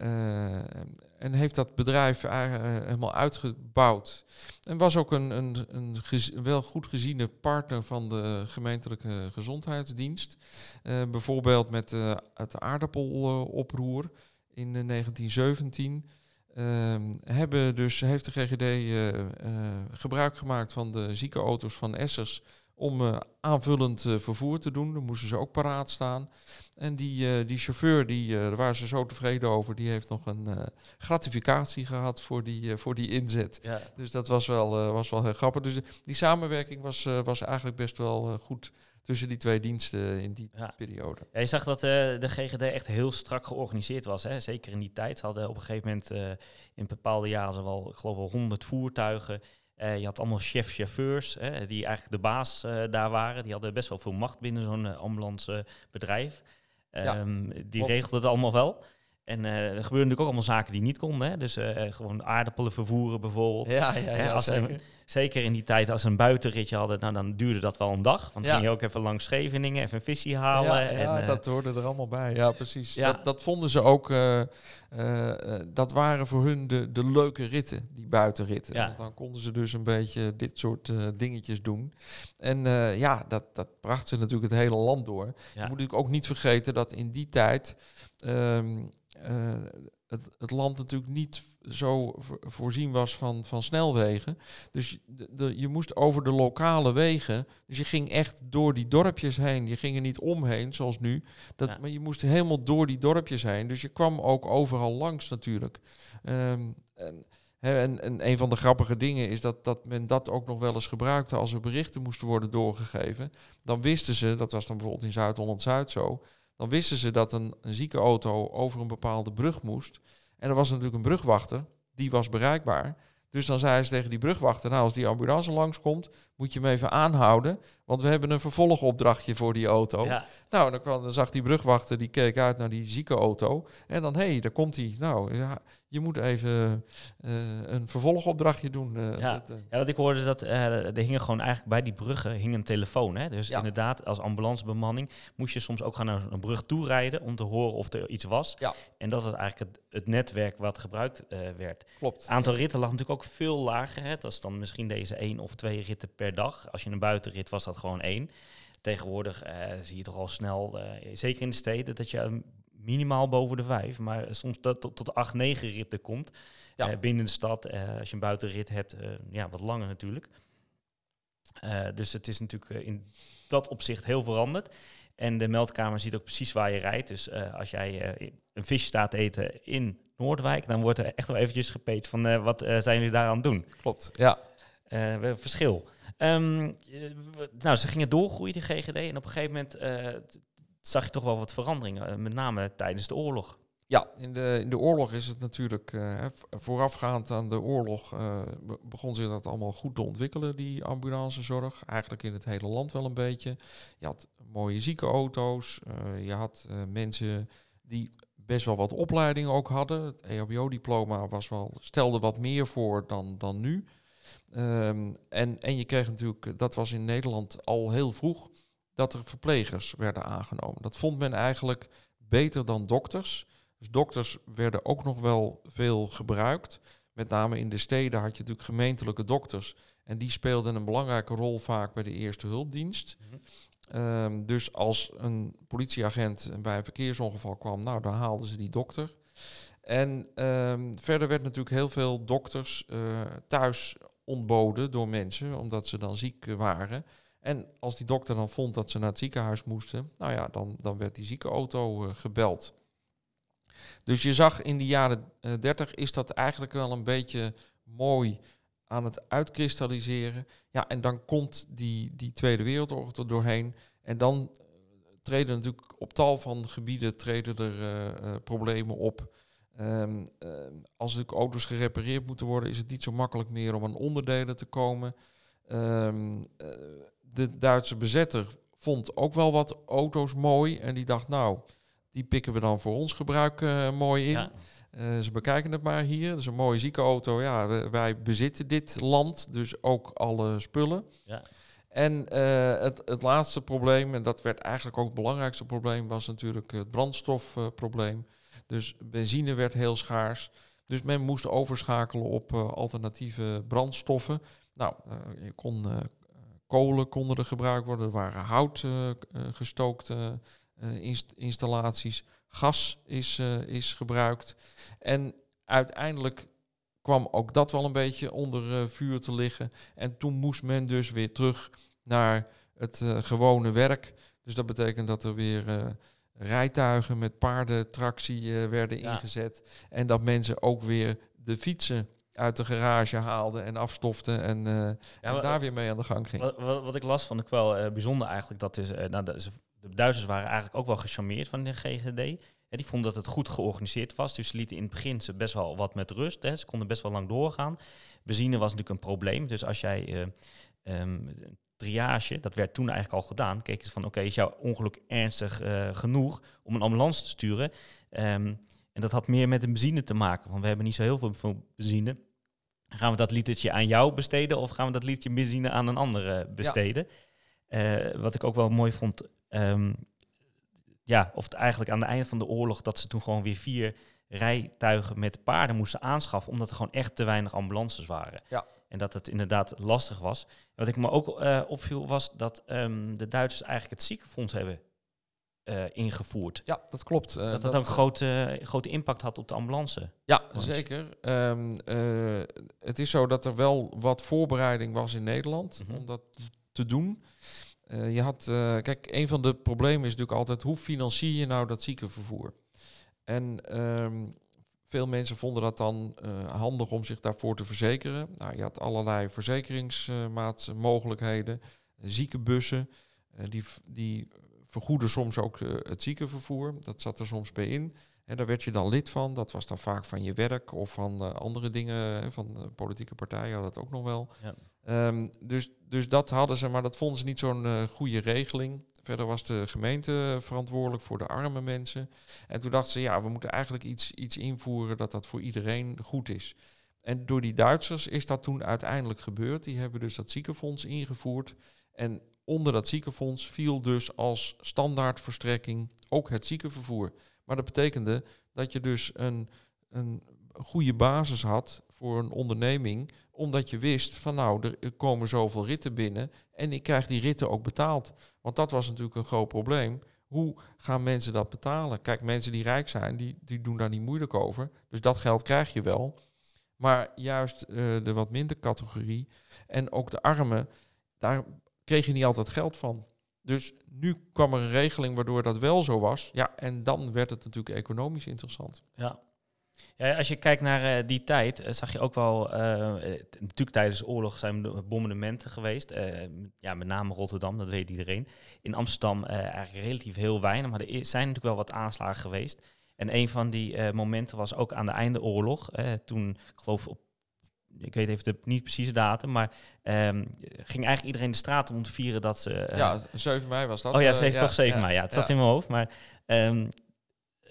Speaker 2: en heeft dat bedrijf helemaal uitgebouwd. En was ook een, een, een wel goed geziene partner van de gemeentelijke gezondheidsdienst. Bijvoorbeeld met het aardappeloproer in eh, 1917. Ehm, hebben dus, heeft de GGD eh, eh, gebruik gemaakt van de ziekenauto's van Essers om eh, aanvullend eh, vervoer te doen. Dan moesten ze ook paraat staan. En die, eh, die chauffeur, die, eh, daar waren ze zo tevreden over, die heeft nog een eh, gratificatie gehad voor die, eh, voor die inzet.
Speaker 1: Ja.
Speaker 2: Dus dat was wel, eh, was wel heel grappig. Dus die samenwerking was, eh, was eigenlijk best wel eh, goed tussen die twee diensten in die
Speaker 1: Ja.
Speaker 2: periode.
Speaker 1: Ja, je zag dat eh, de GGD echt heel strak georganiseerd was. Hè? Zeker in die tijd. Ze hadden op een gegeven moment eh, in bepaalde jaren wel, ik geloof wel 100 voertuigen. Eh, je had allemaal chef-chauffeurs, hè, die eigenlijk de baas daar waren. Die hadden best wel veel macht binnen zo'n ambulancebedrijf.
Speaker 2: Ja,
Speaker 1: Ehm, die regelden het allemaal wel. En eh, er gebeurden natuurlijk ook allemaal zaken die niet konden. Hè? Dus eh, gewoon aardappelen vervoeren bijvoorbeeld.
Speaker 2: Ja, ja,
Speaker 1: als een- zeker in die tijd, als ze een buitenritje hadden, nou, dan duurde dat wel een dag. Want dan
Speaker 2: Ja.
Speaker 1: ging je ook even langs Scheveningen, even een visje halen.
Speaker 2: Ja,
Speaker 1: en,
Speaker 2: ja
Speaker 1: eh,
Speaker 2: dat hoorde er allemaal bij. Ja, precies.
Speaker 1: Ja.
Speaker 2: Dat, dat vonden ze ook. dat waren voor hun de, de leuke ritten, die buitenritten.
Speaker 1: Ja.
Speaker 2: Want dan konden ze dus een beetje dit soort dingetjes doen. En ja, dat, dat bracht ze natuurlijk het hele land door.
Speaker 1: Ja.
Speaker 2: Je moet natuurlijk ook niet vergeten dat in die tijd. ehm, eh, het, het land natuurlijk niet zo vo- voorzien was van, van snelwegen. Dus je- de, de- je moest over de lokale wegen. Dus je ging echt door die dorpjes heen. Je ging er niet omheen, zoals nu. Dat,
Speaker 1: Ja.
Speaker 2: Maar je moest helemaal door die dorpjes heen. Dus je kwam ook overal langs natuurlijk. Ehm, en, en een van de grappige dingen is dat, dat men dat ook nog wel eens gebruikte als er berichten moesten worden doorgegeven. Dan wisten ze, dat was dan bijvoorbeeld in Zuid-Holland-Zuid zo, dan wisten ze dat een, een ziekenauto over een bepaalde brug moest. En er was natuurlijk een brugwachter, die was bereikbaar. Dus dan zei ze tegen die brugwachter, nou als die ambulance langskomt, moet je hem even aanhouden, want we hebben een vervolgopdrachtje voor die auto.
Speaker 1: ja,
Speaker 2: Nou, dan, kwam, dan zag die brugwachter, die keek uit naar die ziekenauto. En dan, hé, hey, daar komt hij. Nou, ja, je moet even eh, een vervolgopdrachtje doen. eh,
Speaker 1: Ja.
Speaker 2: dat, eh.
Speaker 1: Ja, wat ik hoorde, dat er hingen gewoon eigenlijk bij die bruggen hing een telefoon. Hè? Dus
Speaker 2: Ja.
Speaker 1: inderdaad, als ambulancebemanning moest je soms ook gaan naar een brug toe rijden om te horen of er iets was.
Speaker 2: Ja.
Speaker 1: En dat was eigenlijk het, het netwerk wat gebruikt werd.
Speaker 2: Klopt.
Speaker 1: Het aantal ritten lag natuurlijk ook veel lager. Hè? Dat is dan misschien deze één of twee ritten per dag. Als je een buitenrit was dat gewoon één. Tegenwoordig eh, zie je toch al snel, eh, zeker in de steden, dat je eh, minimaal boven de vijf, maar soms tot, tot, tot acht, negen ritten komt.
Speaker 2: Ja.
Speaker 1: Binnen de stad, als je een buitenrit hebt, ja, wat langer natuurlijk. Dus het is natuurlijk in dat opzicht heel veranderd. En de meldkamer ziet ook precies waar je rijdt. Dus als jij een visje staat te eten in Noordwijk, dan wordt er echt wel eventjes gepeet van wat zijn jullie daar aan het doen?
Speaker 2: Klopt, ja.
Speaker 1: Wel verschil. Ehm, eh, nou, ze gingen doorgroeien, die GGD. En op een gegeven moment eh, zag je toch wel wat veranderingen. eh, met name tijdens de oorlog.
Speaker 2: Ja, in de, in de oorlog is het natuurlijk, voorafgaand aan de oorlog, be- begon zich dat allemaal goed te ontwikkelen, die ambulancezorg. Eigenlijk in het hele land wel een beetje. Je had mooie ziekenauto's, eh, je had mensen die best wel wat opleiding ook hadden. Het EHBO-diploma was wel, stelde wat meer voor dan, dan nu. Ehm, en, en je kreeg natuurlijk, dat was in Nederland al heel vroeg, dat er verplegers werden aangenomen. Dat vond men eigenlijk beter dan dokters. Dus dokters werden ook nog wel veel gebruikt. Met name in de steden had je natuurlijk gemeentelijke dokters. En die speelden een belangrijke rol vaak bij de eerste hulpdienst.
Speaker 1: Mhm.
Speaker 2: Ehm, dus als een politieagent bij een verkeersongeval kwam, nou dan haalden ze die dokter. En ehm, verder werd natuurlijk heel veel dokters eh, thuis ontboden door mensen, omdat ze dan ziek eh, waren. En als die dokter dan vond dat ze naar het ziekenhuis moesten, nou ja, dan, dan werd die ziekenauto eh, gebeld. Dus je zag in de jaren eh, 30 is dat eigenlijk wel een beetje mooi aan het uitkristalliseren. Ja, en dan komt die, die Tweede Wereldoorlog er doorheen. En dan eh, treden natuurlijk op tal van gebieden treden er eh, eh, problemen op. Ehm, ehm, als er auto's gerepareerd moeten worden, is het niet zo makkelijk meer om aan onderdelen te komen. Ehm, eh, de Duitse bezetter vond ook wel wat auto's mooi. En die dacht, nou, die pikken we dan voor ons gebruik eh, mooi in.
Speaker 1: Ja.
Speaker 2: Eh, ze bekijken het maar hier. Dat is een mooie zieke auto. Ja, we- wij bezitten dit land, dus ook alle spullen.
Speaker 1: Ja.
Speaker 2: En het, het laatste probleem, en dat werd eigenlijk ook het belangrijkste probleem, was natuurlijk het brandstofprobleem. Dus benzine werd heel schaars. Dus men moest overschakelen op eh, alternatieve brandstoffen. Nou, eh, je kon, eh, kolen konden er gebruikt worden. Er waren hout k- gestookte inst- installaties. Gas is, is gebruikt. En uiteindelijk kwam ook dat wel een beetje onder vuur te liggen. En toen moest men dus weer terug naar het gewone werk. Dus dat betekent dat er weer rijtuigen met paardentractie eh, werden
Speaker 1: Ja.
Speaker 2: ingezet. En dat mensen ook weer de fietsen uit de garage haalden en afstoften en, eh,
Speaker 1: Ja,
Speaker 2: en
Speaker 1: wa-
Speaker 2: daar weer mee aan de gang gingen.
Speaker 1: Wat, wat, wat ik las vond ik wel eh, bijzonder eigenlijk. Dat is, nou, de, de Duitsers waren eigenlijk ook wel gecharmeerd van de GGD. En die vonden dat het goed georganiseerd was. Dus ze lieten in het begin ze best wel wat met rust. Hè. Ze konden best wel lang doorgaan. Benzine was natuurlijk een probleem. Dus als jij eh, ehm, triage, dat werd toen eigenlijk al gedaan. Keken ze van, oké, is jouw ongeluk ernstig eh, genoeg om een ambulance te sturen? Ehm, en dat had meer met de benzine te maken. Want we hebben niet zo heel veel, benzine. Gaan we dat litertje aan jou besteden of gaan we dat litertje benzine aan een andere besteden? Eh, wat ik ook wel mooi vond, ehm, ja, of het eigenlijk aan het einde van de oorlog dat ze toen gewoon weer vier rijtuigen met paarden moesten aanschaffen, omdat er gewoon echt te weinig ambulances waren.
Speaker 2: Ja.
Speaker 1: En dat het inderdaad lastig was. Wat ik me ook eh, opviel was dat ehm, de Duitsers eigenlijk het ziekenfonds hebben eh, ingevoerd.
Speaker 2: Ja, dat klopt. Eh,
Speaker 1: dat dat ook een grote, grote impact had op de ambulance.
Speaker 2: Ja, zeker. Ehm, eh, het is zo dat er wel wat voorbereiding was in Nederland
Speaker 1: Mhm.
Speaker 2: om dat te doen. Je had, kijk, een van de problemen is natuurlijk altijd hoe financier je nou dat ziekenvervoer? En ehm, veel mensen vonden dat dan eh, handig om zich daarvoor te verzekeren. Nou, je had allerlei verzekeringsmogelijkheden, ziekenbussen, eh, die, die vergoeden soms ook eh, het ziekenvervoer. Dat zat er soms bij in. En daar werd je dan lid van. Dat was dan vaak van je werk of van eh, andere dingen. Van eh, politieke partijen had dat ook nog wel.
Speaker 1: Ja.
Speaker 2: Ehm, dus, dus dat hadden ze, maar dat vonden ze niet zo'n eh, goede regeling. Verder was de gemeente verantwoordelijk voor de arme mensen. En toen dachten ze, ja, we moeten eigenlijk iets, iets invoeren dat dat voor iedereen goed is. En door die Duitsers is dat toen uiteindelijk gebeurd. Die hebben dus dat ziekenfonds ingevoerd. En onder dat ziekenfonds viel dus als standaardverstrekking ook het ziekenvervoer. Maar dat betekende dat je dus een, een goede basis had voor een onderneming, omdat je wist van nou, er komen zoveel ritten binnen en ik krijg die ritten ook betaald. Want dat was natuurlijk een groot probleem. Hoe gaan mensen dat betalen? Kijk, mensen die rijk zijn, die, die doen daar niet moeilijk over. Dus dat geld krijg je wel. Maar juist eh, de wat minder categorie en ook de armen, daar kreeg je niet altijd geld van. Dus nu kwam er een regeling waardoor dat wel zo was. Ja, en dan werd het natuurlijk economisch interessant.
Speaker 1: Ja. Ja, als je kijkt naar eh, die tijd, eh, zag je ook wel, eh, natuurlijk tijdens de oorlog zijn er bombardementen geweest. ja, met name Rotterdam, dat weet iedereen. In Amsterdam eigenlijk relatief heel weinig, maar er zijn natuurlijk wel wat aanslagen geweest. En een van die momenten was ook aan de einde oorlog. toen, ik geloof op, ik weet even de niet precieze datum, maar ehm, ging eigenlijk iedereen de straat om te vieren dat ze...
Speaker 2: ja, 7 mei was dat.
Speaker 1: Oh ja,
Speaker 2: eh,
Speaker 1: zeven, toch 7 mei. Ja, het zat in mijn hoofd. Maar ehm,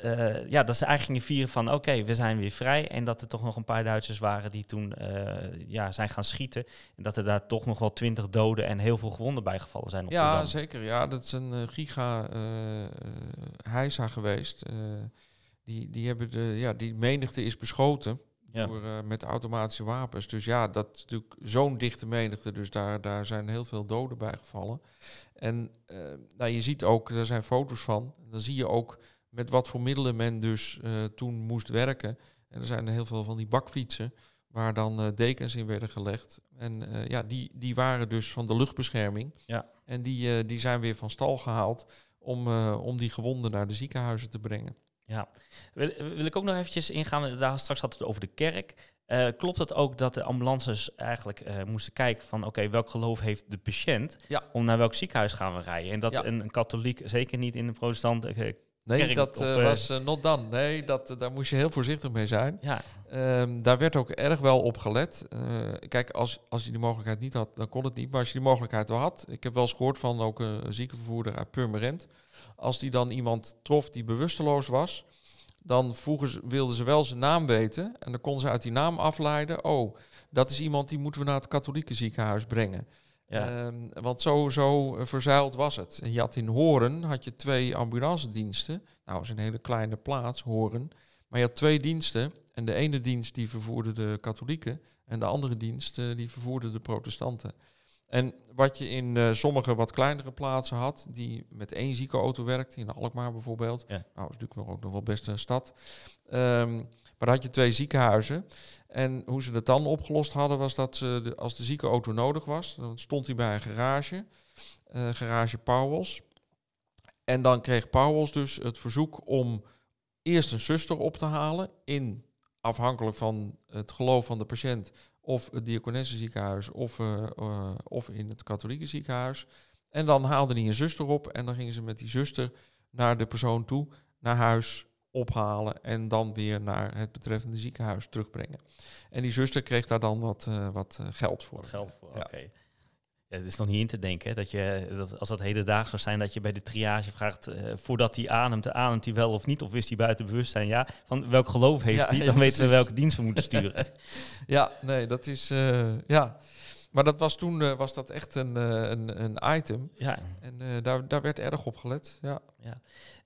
Speaker 1: eh, ja, dat ze eigenlijk gingen vieren van oké, we zijn weer vrij. En dat er toch nog een paar Duitsers waren die toen eh, ja, zijn gaan schieten. En dat er daar toch nog wel twintig doden en heel veel gewonden bijgevallen zijn op
Speaker 2: Ja, zeker. Ja, dat is een eh, giga heisa geweest. Die, die, hebben de, ja, die menigte is beschoten
Speaker 1: Ja.
Speaker 2: door, met automatische wapens. Dus ja, dat is natuurlijk zo'n dichte menigte. Dus daar, daar zijn heel veel doden bij gevallen. En nou, je ziet ook, er zijn foto's van. Dan zie je ook met wat voor middelen men dus eh, toen moest werken. En er zijn heel veel van die bakfietsen waar dan eh, dekens in werden gelegd. En eh, ja, die, die waren dus van de luchtbescherming.
Speaker 1: Ja.
Speaker 2: En die, die zijn weer van stal gehaald om, om die gewonden naar de ziekenhuizen te brengen.
Speaker 1: Ja, wil, wil ik ook nog eventjes ingaan. Daar straks had het over de kerk. Klopt het ook dat de ambulances eigenlijk moesten kijken van oké, welk geloof heeft de patiënt
Speaker 2: Ja.
Speaker 1: om naar welk ziekenhuis gaan we rijden? En dat
Speaker 2: Ja.
Speaker 1: een, een katholiek, zeker niet in de protestant,
Speaker 2: Nee,
Speaker 1: kerk
Speaker 2: dat
Speaker 1: of,
Speaker 2: eh,
Speaker 1: eh,
Speaker 2: was eh, not done. Nee, dat, eh, daar moest je heel voorzichtig mee zijn.
Speaker 1: ja,
Speaker 2: Ehm, daar werd ook erg wel op gelet. Eh, kijk, als, als je die mogelijkheid niet had, dan kon het niet. Maar als je die mogelijkheid wel had, ik heb wel eens gehoord van ook een ziekenvervoerder uit Purmerend. Als die dan iemand trof die bewusteloos was, dan vroegen ze, wilden ze wel zijn naam weten. En dan konden ze uit die naam afleiden, oh, dat is iemand die moeten we naar het katholieke ziekenhuis brengen.
Speaker 1: Ja.
Speaker 2: Ehm, want zo, zo verzuild was het. En je had in Horen had je twee ambulancediensten. Nou, dat is een hele kleine plaats, Horen. Maar je had twee diensten. En de ene dienst die vervoerde de katholieken. En de andere dienst eh, die vervoerde de protestanten. En wat je in eh, sommige wat kleinere plaatsen had, die met één ziekenauto werkte, in Alkmaar bijvoorbeeld.
Speaker 1: Ja.
Speaker 2: Nou, is natuurlijk nog ook nog wel best een stad. Ehm, maar dan had je twee ziekenhuizen. En hoe ze dat dan opgelost hadden, was dat ze als de ziekenauto nodig was, dan stond hij bij een garage, eh, garage Powels. En dan kreeg Powels dus het verzoek om eerst een zuster op te halen, in afhankelijk van het geloof van de patiënt, of het diakonessenziekenhuis, of, eh, eh, of in het katholieke ziekenhuis. En dan haalde hij een zuster op en dan gingen ze met die zuster naar de persoon toe, naar huis, ophalen en dan weer naar het betreffende ziekenhuis terugbrengen. En die zuster kreeg daar dan wat, eh, wat eh, geld voor.
Speaker 1: Wat geld voor,
Speaker 2: Ja.
Speaker 1: oké. Ja, het is nog niet in te denken hè, dat je, dat als dat hedendaags zou zijn, dat je bij de triage vraagt, eh, voordat hij ademt, ademt hij wel of niet, of is hij buiten bewustzijn? Ja, van welk geloof heeft hij?
Speaker 2: ja,
Speaker 1: Dan weten we welke dienst we moeten sturen.
Speaker 2: Ja, nee, dat is ja. Maar dat was toen eh, was dat echt een, eh, een, een item.
Speaker 1: ja.
Speaker 2: En eh, daar, daar werd erg op gelet. Ja.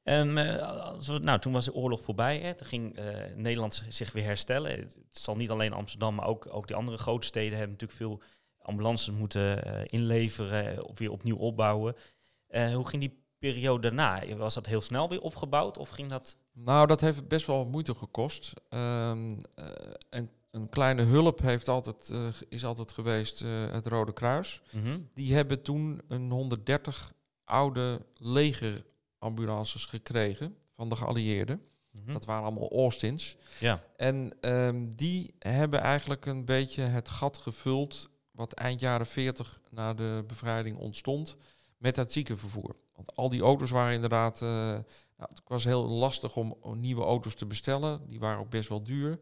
Speaker 1: Ehm, eh, als we, nou, toen was de oorlog voorbij. Hè. Toen ging Nederland zich weer herstellen. Het zal niet alleen Amsterdam, maar ook, ook die andere grote steden hebben natuurlijk veel ambulances moeten inleveren of weer opnieuw opbouwen. Hoe ging die periode daarna? Was dat heel snel weer opgebouwd of ging dat...
Speaker 2: Nou, dat heeft best wel moeite gekost. Eh, en een kleine hulp heeft altijd, eh, is altijd geweest eh, het Rode Kruis. Die hebben toen een 130 oude legerambulances gekregen van de geallieerden.
Speaker 1: Mhm.
Speaker 2: Dat waren allemaal Austins.
Speaker 1: Ja,
Speaker 2: En ehm, die hebben eigenlijk een beetje het gat gevuld wat eind jaren 40 na de bevrijding ontstond met het ziekenvervoer. Want al die auto's waren inderdaad, eh, nou, het was heel lastig om nieuwe auto's te bestellen. Die waren ook best wel duur.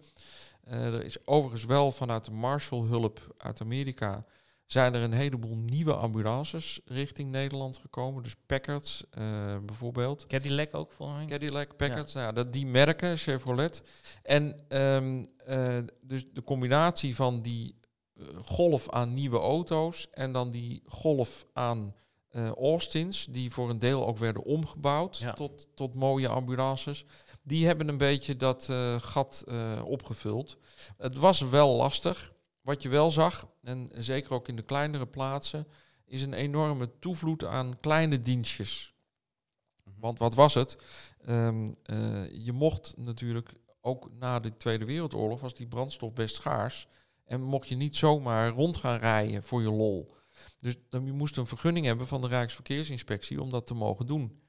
Speaker 2: Eh, er is overigens wel vanuit de Marshall-hulp uit Amerika zijn er een heleboel nieuwe ambulances richting Nederland gekomen. Dus Packards eh, bijvoorbeeld.
Speaker 1: Cadillac ook volgens mij.
Speaker 2: Cadillac, Packard, nou, ja, dat, die merken, Chevrolet. En ehm, eh, dus de combinatie van die golf aan nieuwe auto's en dan die golf aan Austins, die voor een deel ook werden omgebouwd
Speaker 1: Ja.
Speaker 2: tot, tot mooie ambulances, die hebben een beetje dat eh, gat eh, opgevuld. Het was wel lastig. Wat je wel zag, en zeker ook in de kleinere plaatsen, is een enorme toevloed aan kleine dienstjes. Want wat was het? Ehm, eh, je mocht natuurlijk ook na de Tweede Wereldoorlog was die brandstof best schaars. En mocht je niet zomaar rond gaan rijden voor je lol. Dus dan je moest een vergunning hebben van de Rijksverkeersinspectie om dat te mogen doen.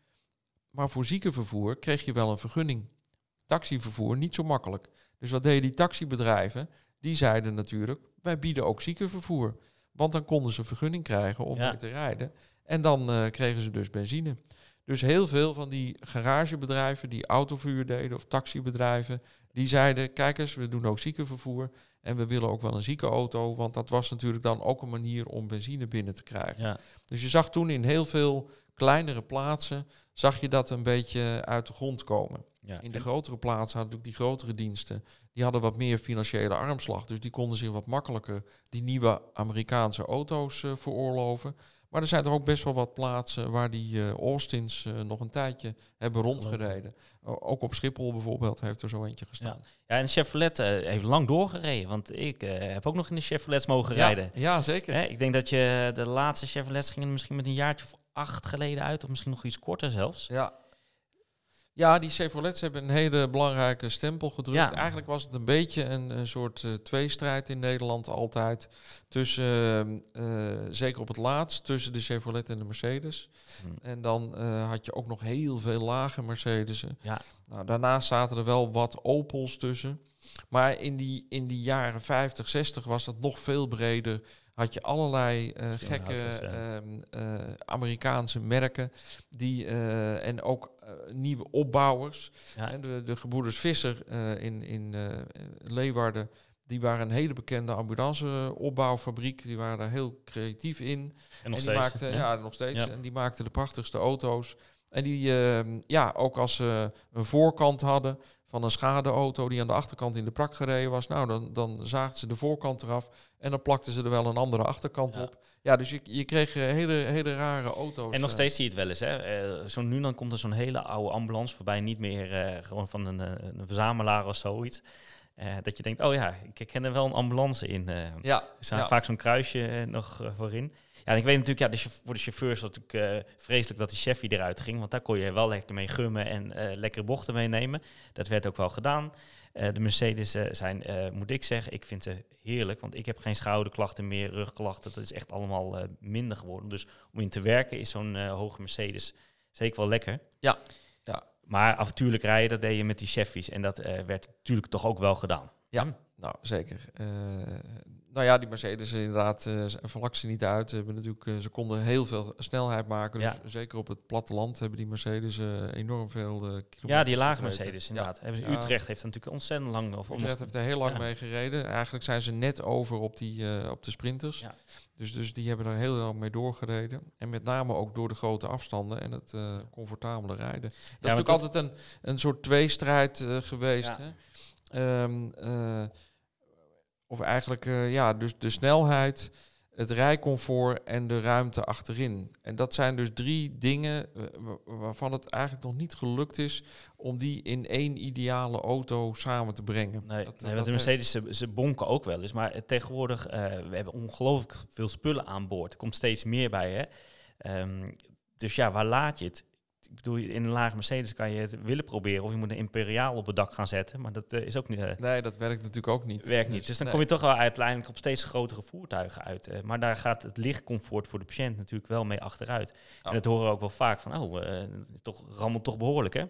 Speaker 2: Maar voor ziekenvervoer kreeg je wel een vergunning. Taxivervoer niet zo makkelijk. Dus wat deden die taxibedrijven? Die zeiden natuurlijk, wij bieden ook ziekenvervoer. Want dan konden ze vergunning krijgen om
Speaker 1: Ja.
Speaker 2: mee te rijden. En dan eh, kregen ze dus benzine. Dus heel veel van die garagebedrijven die autovuur deden of taxibedrijven, die zeiden, kijk eens, we doen ook ziekenvervoer en we willen ook wel een ziekenauto, want dat was natuurlijk dan ook een manier om benzine binnen te krijgen.
Speaker 1: Ja.
Speaker 2: Dus je zag toen in heel veel kleinere plaatsen, zag je dat een beetje uit de grond komen.
Speaker 1: Ja.
Speaker 2: In de grotere plaatsen hadden natuurlijk die grotere diensten, die hadden wat meer financiële armslag. Dus die konden zich wat makkelijker die nieuwe Amerikaanse auto's eh, veroorloven. Maar er zijn er ook best wel wat plaatsen waar die eh, Austins eh, nog een tijdje hebben rondgereden. Ook op Schiphol bijvoorbeeld heeft er zo eentje gestaan.
Speaker 1: ja, en Chevrolet eh, heeft lang doorgereden, want ik heb ook nog in de Chevrolets mogen
Speaker 2: Ja,
Speaker 1: rijden.
Speaker 2: ja, zeker.
Speaker 1: Hè, ik denk dat je de laatste Chevrolets gingen misschien met een jaartje of acht geleden uit, of misschien nog iets korter zelfs.
Speaker 2: Ja. Ja, die Chevrolets hebben een hele belangrijke stempel gedrukt.
Speaker 1: Ja.
Speaker 2: Eigenlijk was het een beetje een, een soort eh, tweestrijd in Nederland altijd. Tussen, eh, eh, zeker op het laatst, tussen de Chevrolet en de Mercedes.
Speaker 1: Hm.
Speaker 2: En dan eh, had je ook nog heel veel lage Mercedes'en.
Speaker 1: Ja.
Speaker 2: Nou, daarnaast zaten er wel wat Opels tussen. Maar in die, in die jaren 50, 60 was dat nog veel breder. Had je allerlei eh, gekke
Speaker 1: ja.
Speaker 2: ehm, eh, Amerikaanse merken. Die, eh, en ook nieuwe opbouwers.
Speaker 1: Ja.
Speaker 2: En de, de gebroeders Visser in, in Leeuwarden. Die waren een hele bekende ambulanceopbouwfabriek. Die waren daar heel creatief in.
Speaker 1: En
Speaker 2: die
Speaker 1: steeds.
Speaker 2: maakten, ja. nog steeds. En die maakten de prachtigste auto's. En die, ehm, ja, ook als ze een voorkant hadden van een schadeauto die aan de achterkant in de prak gereden was, nou, dan, dan zaagden ze de voorkant eraf en dan plakten ze er wel een andere achterkant
Speaker 1: Ja.
Speaker 2: op. Ja, dus je, je kreeg eh, hele, hele rare auto's.
Speaker 1: En nog
Speaker 2: eh.
Speaker 1: steeds zie je het wel eens. Hè? Eh, zo nu dan komt er zo'n hele oude ambulance voorbij. Niet meer gewoon van een, een verzamelaar of zoiets. Eh, dat je denkt, oh ja, ik ken er wel een ambulance in.
Speaker 2: Ja,
Speaker 1: Er staat
Speaker 2: ja.
Speaker 1: vaak zo'n kruisje nog voorin. Ja, en ik weet natuurlijk, ja, de chauff- voor de chauffeurs was het natuurlijk eh, vreselijk dat die Chevy eruit ging. Want daar kon je wel lekker mee gummen en eh, lekkere bochten meenemen. Dat werd ook wel gedaan. Eh, de Mercedes zijn, eh, moet ik zeggen, ik vind ze heerlijk. Want ik heb geen schouderklachten meer, rugklachten. Dat is echt allemaal eh, minder geworden. Dus om in te werken is zo'n eh, hoge Mercedes zeker wel lekker.
Speaker 2: Ja, ja.
Speaker 1: Maar avontuurlijk rijden, dat deed je met die Chevy's. En dat eh, werd natuurlijk toch ook wel gedaan.
Speaker 2: Ja, nou zeker. Eh, nou ja, die Mercedes inderdaad, eh ze- vlak ze niet uit. Ze, hebben natuurlijk, eh, ze konden heel veel snelheid maken. Dus
Speaker 1: Ja.
Speaker 2: zeker op het platteland hebben die Mercedes eh, enorm veel eh,
Speaker 1: Ja, die lage. Mercedes
Speaker 2: Ja.
Speaker 1: inderdaad. Hebben ze-. Utrecht heeft natuurlijk ontzettend lang... Of
Speaker 2: Utrecht heeft er heel lang
Speaker 1: Ja.
Speaker 2: mee gereden. Eigenlijk zijn ze net over op, die, eh, op de sprinters.
Speaker 1: Ja.
Speaker 2: Dus, dus die hebben er heel lang mee doorgereden. En met name ook door de grote afstanden en het eh, comfortabele rijden. Dat is natuurlijk
Speaker 1: dat-
Speaker 2: altijd een, een soort tweestrijd eh, geweest. Hè? Ehm, eh, of eigenlijk, eh, ja, dus de snelheid, het rijcomfort en de ruimte achterin. En dat zijn dus drie dingen eh, wa- waarvan het eigenlijk nog niet gelukt is om die in één ideale auto samen te brengen.
Speaker 1: Nee,
Speaker 2: Dat-
Speaker 1: nee
Speaker 2: dat
Speaker 1: de Mercedes, ze, ze bonken ook wel eens. Maar eh, tegenwoordig, eh, we hebben ongelooflijk veel spullen aan boord. Er komt steeds meer bij, hè. Ehm, dus ja, waar laat je het? Ik bedoel, in een lage Mercedes kan je het willen proberen. Of je moet een Imperiaal op het dak gaan zetten. Maar dat eh, is ook niet, eh,
Speaker 2: Nee, dat werkt natuurlijk ook niet.
Speaker 1: werkt niet. Dus dan
Speaker 2: nee.
Speaker 1: kom je toch wel uiteindelijk op steeds grotere voertuigen uit. eh. maar daar gaat het lichtcomfort voor de patiënt natuurlijk wel mee achteruit. En dat horen we ook wel vaak van, oh, toch, rammelt toch behoorlijk, hè?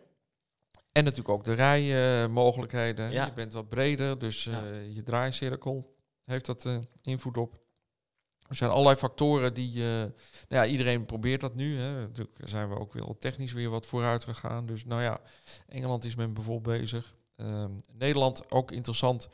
Speaker 2: En natuurlijk ook de rijmogelijkheden.
Speaker 1: Ja.
Speaker 2: Je bent wat breder, dus
Speaker 1: Ja.
Speaker 2: je draaicirkel heeft dat invloed op. Er zijn allerlei factoren die... eh, nou ja, iedereen probeert dat nu. Hè. Natuurlijk zijn we ook wel technisch weer wat vooruit gegaan. Dus nou ja, Engeland is men bijvoorbeeld bezig. Ehm, Nederland, ook interessant.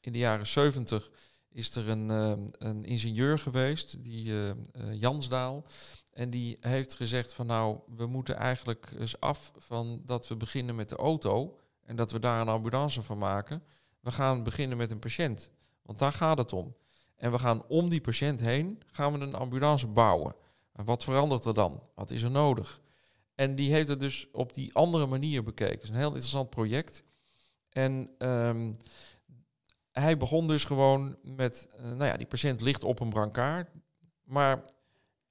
Speaker 2: In de jaren 70 is er een, ehm, een ingenieur geweest, die eh, eh, Jansdaal. En die heeft gezegd van nou, we moeten eigenlijk eens af van dat we beginnen met de auto en dat we daar een ambulance van maken. We gaan beginnen met een patiënt, want daar gaat het om. En we gaan om die patiënt heen, gaan we een ambulance bouwen. En wat verandert er dan? Wat is er nodig? En die heeft het dus op die andere manier bekeken. Het is een heel interessant project. En ehm, hij begon dus gewoon met, eh, nou ja, die patiënt ligt op een brancard. Maar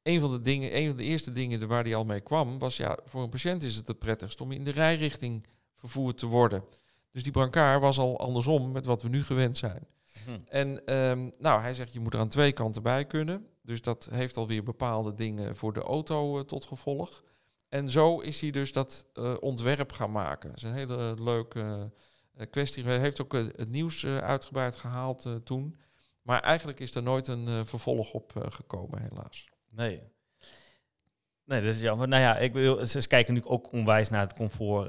Speaker 2: een van de dingen, een van de eerste dingen waar hij al mee kwam, was ja, voor een patiënt is het het prettigst om in de rijrichting vervoerd te worden. Dus die brancard was al andersom met wat we nu gewend zijn.
Speaker 1: Hm.
Speaker 2: En ehm, nou, hij zegt je moet er aan twee kanten bij kunnen. Dus dat heeft alweer bepaalde dingen voor de auto eh, tot gevolg. En zo is hij dus dat eh, ontwerp gaan maken. Dat is een hele leuke eh, kwestie. Hij heeft ook het nieuws uitgebreid gehaald eh, toen. Maar eigenlijk is er nooit een vervolg op gekomen, helaas.
Speaker 1: Nee. Nee, dat is jammer. Nou ja, ik wil, ze kijken natuurlijk ook onwijs naar het comfort.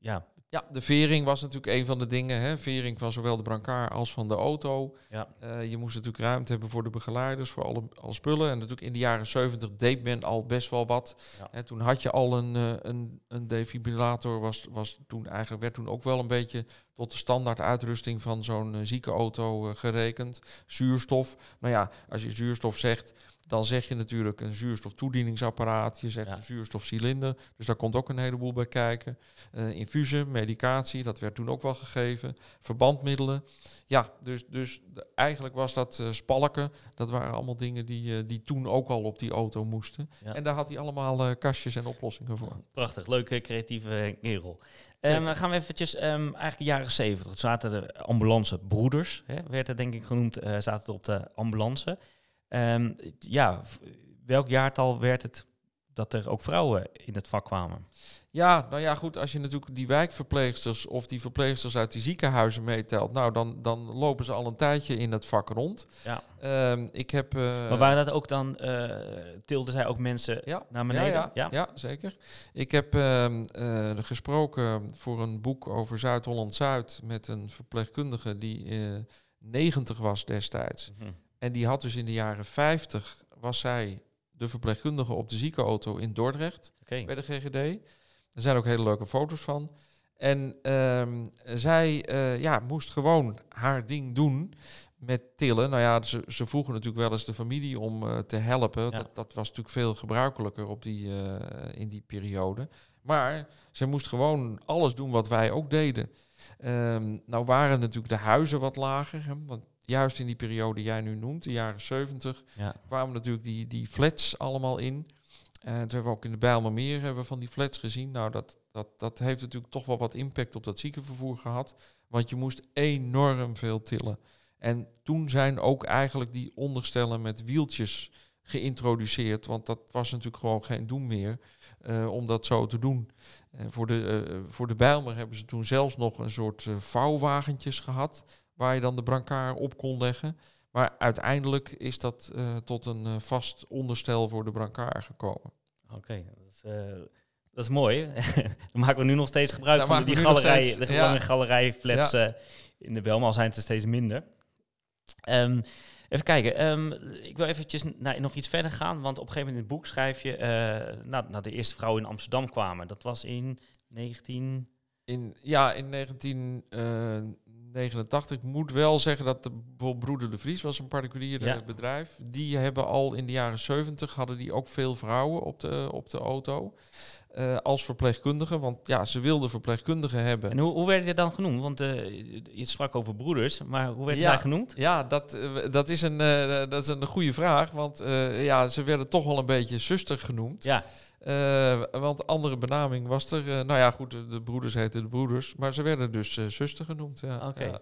Speaker 1: ja,
Speaker 2: Ja, de vering was natuurlijk een van de dingen. Hè? Vering van zowel de brancard als van de auto.
Speaker 1: ja.
Speaker 2: Eh, je moest natuurlijk ruimte hebben voor de begeleiders, voor alle, alle spullen. En natuurlijk in de jaren 70 deed men al best wel wat.
Speaker 1: Ja.
Speaker 2: En toen had je al een, eh, een, een defibrillator, was, was toen eigenlijk, werd toen ook wel een beetje tot de standaard uitrusting van zo'n eh, ziekenauto eh, gerekend. Zuurstof. Nou ja, als je zuurstof zegt, dan zeg je natuurlijk een zuurstoftoedieningsapparaat. Je zegt
Speaker 1: Ja.
Speaker 2: een zuurstofcilinder. Dus daar komt ook een heleboel bij kijken. Infusen, medicatie, dat werd toen ook wel gegeven. Verbandmiddelen. Ja, dus, dus de- eigenlijk was dat eh, spalken. Dat waren allemaal dingen die, eh, die toen ook al op die auto moesten.
Speaker 1: Ja.
Speaker 2: En daar had hij allemaal kastjes en oplossingen voor.
Speaker 1: Prachtig, leuke creatieve kerel. Dan gaan we eventjes, ehm, eigenlijk jaren zeventig, zaten de ambulancebroeders, hè, werd het denk ik genoemd, eh, zaten er op de ambulance. Ehm, ja, welk jaartal werd het dat er ook vrouwen in het vak kwamen.
Speaker 2: Ja, nou ja, goed, als je natuurlijk die wijkverpleegsters of die verpleegsters uit die ziekenhuizen meetelt, nou dan, dan lopen ze al een tijdje in het vak rond.
Speaker 1: Ja.
Speaker 2: Ehm, ik heb. eh,
Speaker 1: maar waren dat ook dan, eh tilden zij ook mensen
Speaker 2: ja,
Speaker 1: naar beneden?
Speaker 2: Ja, ja, ja, zeker. Ik heb ehm, eh, gesproken voor een boek over Zuid-Holland-Zuid met een verpleegkundige die eh 90 was destijds.
Speaker 1: Mhm.
Speaker 2: En die had dus in de jaren 50, was zij de verpleegkundige op de ziekenauto in Dordrecht bij de GGD. Er zijn ook hele leuke foto's van. En ehm, zij eh, ja, moest gewoon haar ding doen met tillen. Nou ja, ze, ze vroegen natuurlijk wel eens de familie om eh, te helpen.
Speaker 1: Ja.
Speaker 2: Dat, dat was natuurlijk veel gebruikelijker op die, eh, in die periode. Maar zij moest gewoon alles doen wat wij ook deden. Ehm, nou waren natuurlijk de huizen wat lager. Hè, want juist in die periode die jij nu noemt, de jaren 70,
Speaker 1: Ja.
Speaker 2: kwamen natuurlijk die, die flats allemaal in. En toen hebben we ook in de Bijlmermeer hebben we van die flats gezien. Nou, dat, dat, dat heeft natuurlijk toch wel wat impact op dat ziekenvervoer gehad. Want je moest enorm veel tillen. En toen zijn ook eigenlijk die onderstellen met wieltjes geïntroduceerd. Want dat was natuurlijk gewoon geen doen meer eh, om dat zo te doen. Eh, voor, de, eh, voor de Bijlmer hebben ze toen zelfs nog een soort vouwwagentjes gehad. Waar je dan de brancard op kon leggen. Maar uiteindelijk is dat eh, tot een eh, vast onderstel voor de brancard gekomen.
Speaker 1: Oké, dat, is, eh, dat is mooi. Dan maken we nu nog steeds gebruik van die galerij,
Speaker 2: steeds,
Speaker 1: de
Speaker 2: ja.
Speaker 1: lange galerijflats eh, in de Belma, al zijn het er steeds minder. Ehm, even kijken, ehm, ik wil eventjes naar, nog iets verder gaan, want op een gegeven moment in het boek schrijf je nou, nou, de eerste vrouwen in Amsterdam kwamen. Dat was in 19...
Speaker 2: In, ja, in 1989. Ik moet wel zeggen dat de, bijvoorbeeld Broeder de Vries was een particulier
Speaker 1: Ja.
Speaker 2: bedrijf. Die hebben al in de jaren 70 hadden die ook veel vrouwen op de, op de auto. eh, als verpleegkundige. Want ja, ze wilden verpleegkundigen hebben.
Speaker 1: En hoe, hoe werden die dan genoemd? Want eh, je sprak over broeders, maar hoe werden
Speaker 2: Ja.
Speaker 1: zij genoemd?
Speaker 2: Ja, dat, eh, dat, is een, dat is een goede vraag. Want ja, ze werden toch wel een beetje zuster genoemd.
Speaker 1: Ja,
Speaker 2: Eh, want andere benaming was er. eh, nou ja, goed, de, de broeders heten de broeders. Maar ze werden dus eh, zuster genoemd. Ja.
Speaker 1: Oké.
Speaker 2: Ja.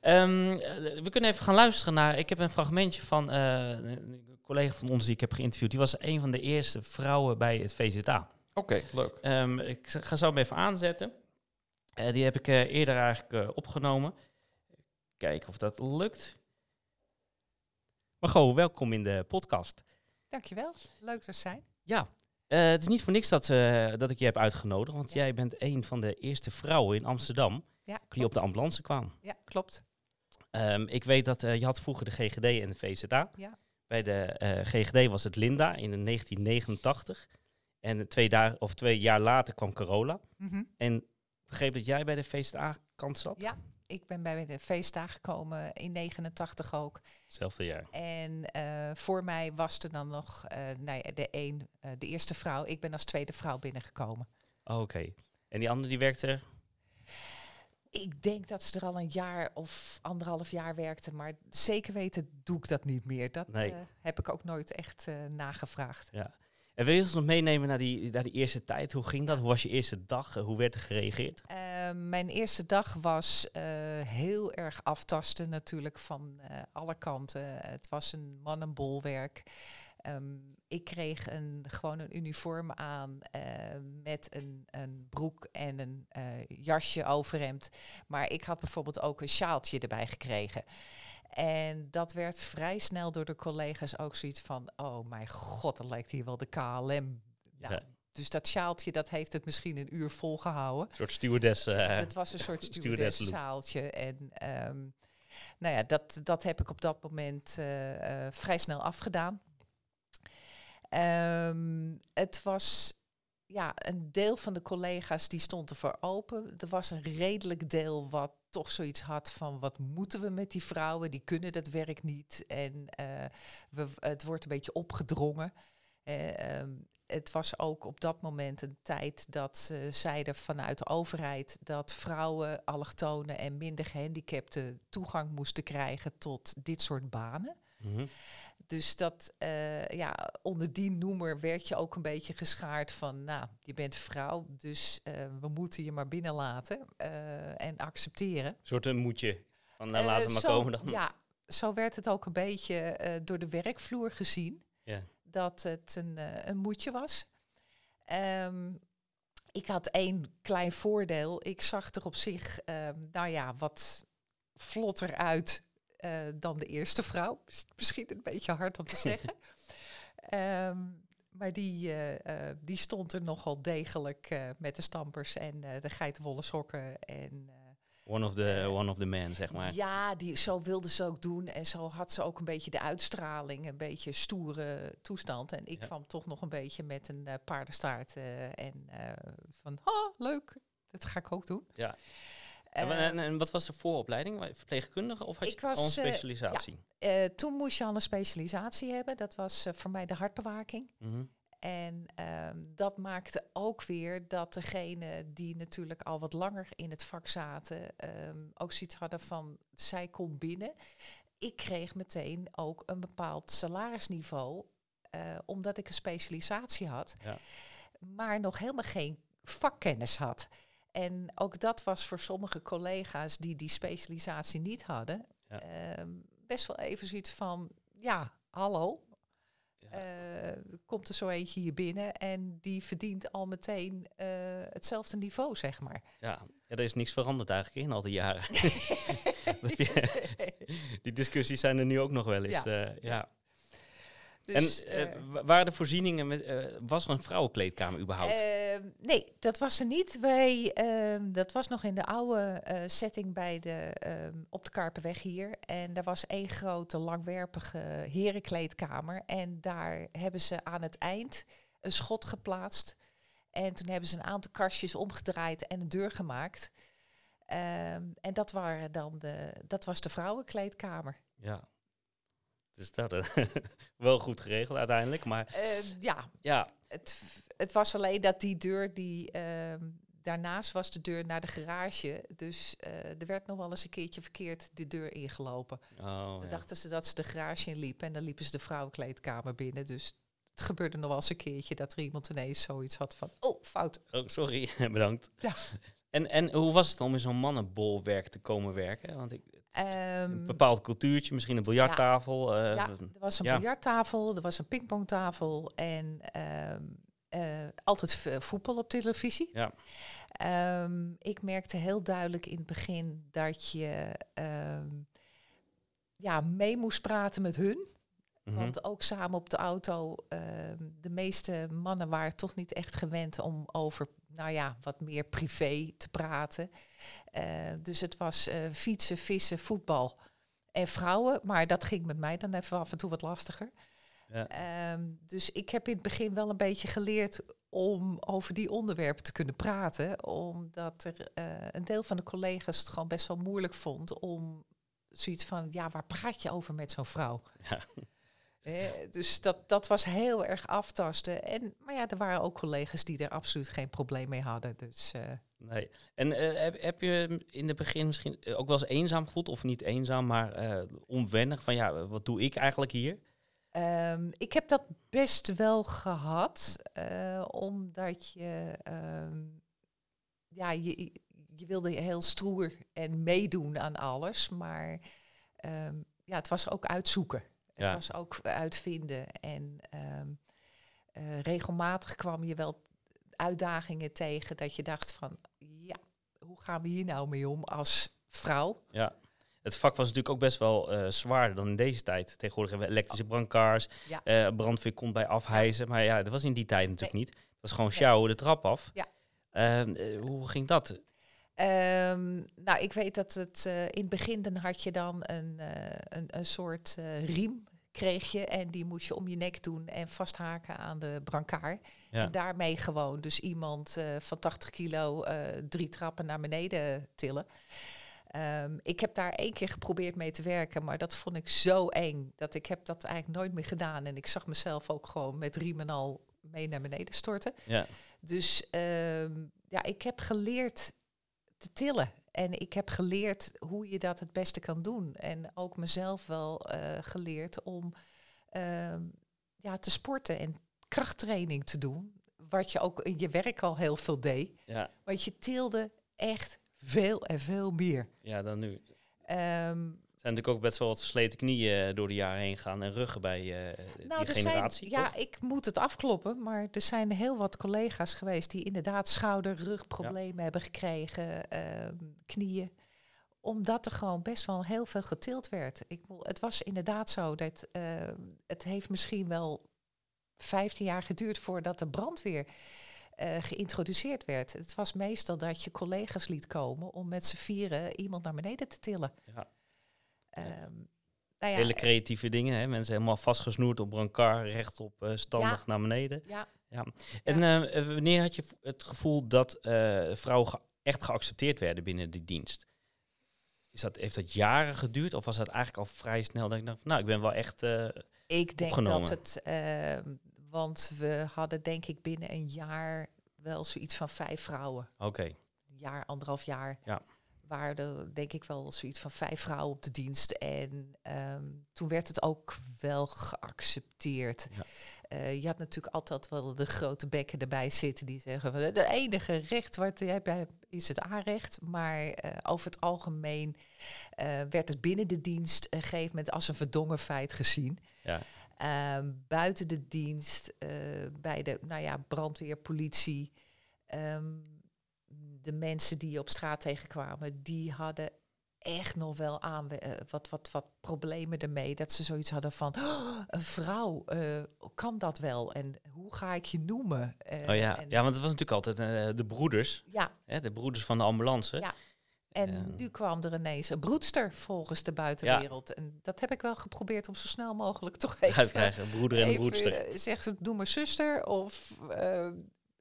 Speaker 1: Ehm, eh, we kunnen even gaan luisteren naar. Ik heb een fragmentje van eh, een collega van ons die ik heb geïnterviewd. Die was een van de eerste vrouwen bij het VZA.
Speaker 2: Oké, leuk.
Speaker 1: Ehm, ik ga zo hem even aanzetten. Eh, die heb ik eh, eerder eigenlijk opgenomen. Kijken of dat lukt. Margot, welkom in de podcast.
Speaker 3: Dankjewel, leuk te zijn.
Speaker 1: Ja, eh, het is niet voor niks dat, eh, dat ik je heb uitgenodigd. Want jij bent een van de eerste vrouwen in Amsterdam
Speaker 3: Ja,
Speaker 1: die op de ambulance kwam.
Speaker 3: Ja, klopt.
Speaker 1: Ehm, ik weet dat eh, je had vroeger de GGD en de VZA.
Speaker 3: Ja.
Speaker 1: Bij de GGD was het Linda in 1989. En twee, dagen, of twee jaar later kwam Corolla.
Speaker 3: Mhm.
Speaker 1: En ik begreep dat jij bij de VZA-kant zat?
Speaker 3: Ja. Ik ben bij de feestdag gekomen in 89 ook.
Speaker 1: Hetzelfde jaar.
Speaker 3: En eh, voor mij was er dan nog eh, nou ja, de, een, eh, de eerste vrouw. Ik ben als tweede vrouw binnengekomen.
Speaker 1: Oh, Oké. En die andere die werkte...
Speaker 3: Ik denk dat ze er al een jaar of anderhalf jaar werkte. Maar zeker weten doe ik dat niet meer. Dat
Speaker 1: Nee.
Speaker 3: heb ik ook nooit echt nagevraagd.
Speaker 1: En wil je ons nog meenemen naar die, naar die eerste tijd? Hoe ging dat? Hoe was je eerste dag? Eh, Hoe werd er gereageerd?
Speaker 3: Eh, mijn eerste dag was eh, heel erg aftasten natuurlijk van alle kanten. Het was een mannenbolwerk. Ehm, ik kreeg een, gewoon een uniform aan met een, een broek en een eh, jasje overhemd. Maar ik had bijvoorbeeld ook een sjaaltje erbij gekregen. En dat werd vrij snel door de collega's ook zoiets van... oh mijn god, dat lijkt hier wel de KLM. Nou,
Speaker 1: Ja.
Speaker 3: Dus dat sjaaltje, dat heeft het misschien een uur volgehouden.
Speaker 1: Een soort stewardess. eh,
Speaker 3: Het was een soort
Speaker 1: stewardess look.
Speaker 3: stewardeszaaltje. En ehm, nou ja, dat, dat heb ik op dat moment eh, eh, vrij snel afgedaan. Ehm, het was ja, een deel van de collega's die stond ervoor open. Er was een redelijk deel wat toch zoiets had van wat moeten we met die vrouwen? Die kunnen dat werk niet. En eh, we, het wordt een beetje opgedrongen. Eh, ehm, het was ook op dat moment een tijd dat ze zeiden vanuit de overheid dat vrouwen, allochtonen en minder gehandicapten toegang moesten krijgen tot dit soort banen.
Speaker 1: mhm.
Speaker 3: Dus dat, eh, ja, onder die noemer werd je ook een beetje geschaard van, nou, je bent vrouw, dus eh, we moeten je maar binnenlaten eh, en accepteren.
Speaker 1: Een soort een moedje. Van nou, laat ze maar
Speaker 3: zo-
Speaker 1: komen dan.
Speaker 3: Ja, zo werd het ook een beetje door de werkvloer gezien.
Speaker 1: Ja.
Speaker 3: Dat het een, een moedje was. Ehm, ik had één klein voordeel. Ik zag er op zich, ehm, nou ja, wat vlotter uit eh, dan de eerste vrouw. Is Misschien een beetje hard om te zeggen. Ehm, maar die, eh, eh, die stond er nogal degelijk met de stampers en de geitenwolle sokken. En,
Speaker 1: One of the, one of the men, zeg maar.
Speaker 3: ja, die, zo wilde ze ook doen. En zo had ze ook een beetje de uitstraling, een beetje stoere toestand. En ik
Speaker 1: Ja.
Speaker 3: kwam toch nog een beetje met een paardenstaart. en van, oh, leuk, dat ga ik ook doen.
Speaker 1: Ja.
Speaker 3: Eh,
Speaker 1: En, en, en wat was de vooropleiding? Verpleegkundige of had je
Speaker 3: Ik was,
Speaker 1: al een
Speaker 3: eh,
Speaker 1: specialisatie?
Speaker 3: eh, toen moest je al een specialisatie hebben. Dat was voor mij de hartbewaking.
Speaker 1: Mhm.
Speaker 3: En ehm, dat maakte ook weer dat degene die natuurlijk al wat langer in het vak zaten, ehm, ook zoiets hadden van zij komt binnen. Ik kreeg meteen ook een bepaald salarisniveau, omdat ik een specialisatie had,
Speaker 1: Ja.
Speaker 3: maar nog helemaal geen vakkennis had. En ook dat was voor sommige collega's die die specialisatie niet hadden,
Speaker 1: Ja.
Speaker 3: ehm, best wel even zoiets van, ja, hallo,
Speaker 1: Ja.
Speaker 3: eh, komt er zo eentje hier binnen en die verdient al meteen eh, hetzelfde niveau, zeg maar.
Speaker 1: Ja. ja, er is niks veranderd eigenlijk in al die jaren. Die discussies zijn er nu ook nog wel eens.
Speaker 3: Ja.
Speaker 1: eh, ja.
Speaker 3: Dus,
Speaker 1: en eh,
Speaker 3: eh,
Speaker 1: wa- waren de voorzieningen met, eh, was er een vrouwenkleedkamer überhaupt?
Speaker 3: Ehm, nee, dat was er niet. Wij, ehm, dat was nog in de oude eh, setting bij de, ehm, op de Karpenweg hier. En daar was één grote langwerpige herenkleedkamer. En daar hebben ze aan het eind een schot geplaatst. En toen hebben ze een aantal kastjes omgedraaid en een deur gemaakt. En dat, waren dan de, dat was de vrouwenkleedkamer.
Speaker 1: ja. Dus dat eh, wel goed geregeld uiteindelijk. Maar
Speaker 3: Ehm, ja,
Speaker 1: ja,
Speaker 3: het, het was alleen dat die deur die ehm, daarnaast was de deur naar de garage. Dus eh, er werd nog wel eens een keertje verkeerd de deur ingelopen.
Speaker 1: oh,
Speaker 3: Dan
Speaker 1: ja.
Speaker 3: dachten ze dat ze de garage in liepen en dan liepen ze de vrouwenkleedkamer binnen. Dus het gebeurde nog wel eens een keertje dat er iemand ineens zoiets had van, oh, fout.
Speaker 1: Oh, sorry, bedankt.
Speaker 3: Ja.
Speaker 1: En, en hoe was het om in zo'n mannenbolwerk te komen werken? Want ik,
Speaker 3: Ehm,
Speaker 1: een bepaald cultuurtje, misschien een biljarttafel. eh,
Speaker 3: ja, er was een
Speaker 1: ja.
Speaker 3: biljarttafel, er was een pingpongtafel en ehm, eh, altijd voetbal op televisie.
Speaker 1: Ja.
Speaker 3: Ehm, ik merkte heel duidelijk in het begin dat je ja, mee moest praten met hun.
Speaker 1: Mhm.
Speaker 3: Want ook samen op de auto, ehm, de meeste mannen waren toch niet echt gewend om over, nou ja, wat meer privé te praten. Eh, dus het was eh, fietsen, vissen, voetbal en vrouwen. Maar dat ging met mij dan even af en toe wat lastiger.
Speaker 1: Ja.
Speaker 3: Ehm, dus ik heb in het begin wel een beetje geleerd om over die onderwerpen te kunnen praten. Omdat er eh, een deel van de collega's het gewoon best wel moeilijk vond om zoiets van, ja, waar praat je over met zo'n vrouw?
Speaker 1: Ja.
Speaker 3: Dus dat, dat was heel erg aftasten. En, maar ja, er waren ook collega's die er absoluut geen probleem mee hadden. Dus eh,
Speaker 1: Nee. En eh, heb, heb je in het begin misschien eh, ook wel eens eenzaam gevoeld? Of niet eenzaam, maar onwennig? Van ja, wat doe ik eigenlijk hier?
Speaker 3: Ehm, ik heb dat best wel gehad, eh, omdat je, ehm, ja, je, je wilde heel stoer en meedoen aan alles, maar ehm, ja, het was ook uitzoeken. Het
Speaker 1: Ja.
Speaker 3: was ook uitvinden en ehm, eh, regelmatig kwam je wel uitdagingen tegen dat je dacht van, ja, hoe gaan we hier nou mee om als vrouw?
Speaker 1: Ja. Het vak was natuurlijk ook best wel eh, zwaarder dan in deze tijd. Tegenwoordig hebben we elektrische brandcars.
Speaker 3: Ja.
Speaker 1: eh, brandweer komt bij afhijzen. Maar ja, dat was in die tijd natuurlijk niet. Het was gewoon
Speaker 3: Nee.
Speaker 1: sjouwen de trap af.
Speaker 3: Ja.
Speaker 1: Ehm, eh, hoe ging dat?
Speaker 3: Ehm, nou, ik weet dat het in het begin dan had je dan een, een, een soort riem kreeg je en die moest je om je nek doen en vasthaken aan de brancard.
Speaker 1: Ja.
Speaker 3: En daarmee gewoon dus iemand eh, van 80 kilo eh, drie trappen naar beneden tillen. Ehm, ik heb daar één keer geprobeerd mee te werken, maar dat vond ik zo eng dat ik heb dat eigenlijk nooit meer gedaan. En ik zag mezelf ook gewoon met riemen al mee naar beneden storten.
Speaker 1: Ja.
Speaker 3: Dus ehm, ja, ik heb geleerd te tillen. En ik heb geleerd hoe je dat het beste kan doen. En ook mezelf wel eh, geleerd om ehm, ja, te sporten en krachttraining te doen. Wat je ook in je werk al heel veel deed.
Speaker 1: Ja,
Speaker 3: Want je tilde echt veel en veel meer.
Speaker 1: ja dan nu.
Speaker 3: Ehm,
Speaker 1: zijn natuurlijk ook best wel wat versleten knieën eh, door de jaren heen gaan en ruggen bij eh,
Speaker 3: Nou,
Speaker 1: die
Speaker 3: er
Speaker 1: generatie.
Speaker 3: zijn, ja, ik moet het afkloppen, maar er zijn heel wat collega's geweest die inderdaad schouder, rugproblemen hebben gekregen, ehm, knieën. Omdat er gewoon best wel heel veel getild werd. Ik, het was inderdaad zo dat ehm, het heeft misschien wel 15 jaar geduurd voordat de brandweer eh, geïntroduceerd werd. Het was meestal dat je collega's liet komen om met z'n vieren iemand naar beneden te tillen.
Speaker 1: Ja.
Speaker 3: Ehm, nou ja,
Speaker 1: Hele
Speaker 3: eh,
Speaker 1: creatieve dingen. Hè? Mensen helemaal vastgesnoerd op brancard, rechtop, eh standig
Speaker 3: Ja.
Speaker 1: naar beneden.
Speaker 3: ja,
Speaker 1: En eh, wanneer had je het gevoel dat vrouwen ge- echt geaccepteerd werden binnen die dienst? Is dat, heeft dat jaren geduurd of was dat eigenlijk al vrij snel? Dat ik dacht, nou, ik ben wel echt...
Speaker 3: Ik denk
Speaker 1: opgenomen.
Speaker 3: dat het, ehm, want we hadden denk ik binnen een jaar wel zoiets van vijf vrouwen.
Speaker 1: Oké,
Speaker 3: Een jaar, anderhalf jaar.
Speaker 1: Ja.
Speaker 3: Waren er denk ik wel zoiets van vijf vrouwen op de dienst. En ehm, toen werd het ook wel geaccepteerd.
Speaker 1: Ja.
Speaker 3: Eh, je had natuurlijk altijd wel de grote bekken erbij zitten die zeggen van de enige recht wat jij hebt is het aanrecht. Maar eh, over het algemeen eh, werd het binnen de dienst een gegeven moment als een verdongen feit gezien.
Speaker 1: ja.
Speaker 3: Ehm, buiten de dienst, bij de nou ja, brandweer, politie. ehm, de mensen die je op straat tegenkwamen, die hadden echt nog wel aan wat, wat, wat problemen ermee. Dat ze zoiets hadden van, "Oh, een vrouw, eh, kan dat wel? En hoe ga ik je noemen? Eh,
Speaker 1: Oh ja. ja, want het was natuurlijk altijd eh, de broeders.
Speaker 3: ja,
Speaker 1: Hè? De broeders van de ambulance.
Speaker 3: Ja. en
Speaker 1: Eh.
Speaker 3: nu kwam er ineens een broedster volgens de buitenwereld. En dat heb ik wel geprobeerd om zo snel mogelijk toch even...
Speaker 1: Uitkrijgen, broeder en
Speaker 3: even,
Speaker 1: broedster.
Speaker 3: eh, Zeg ze, doe maar zuster of eh,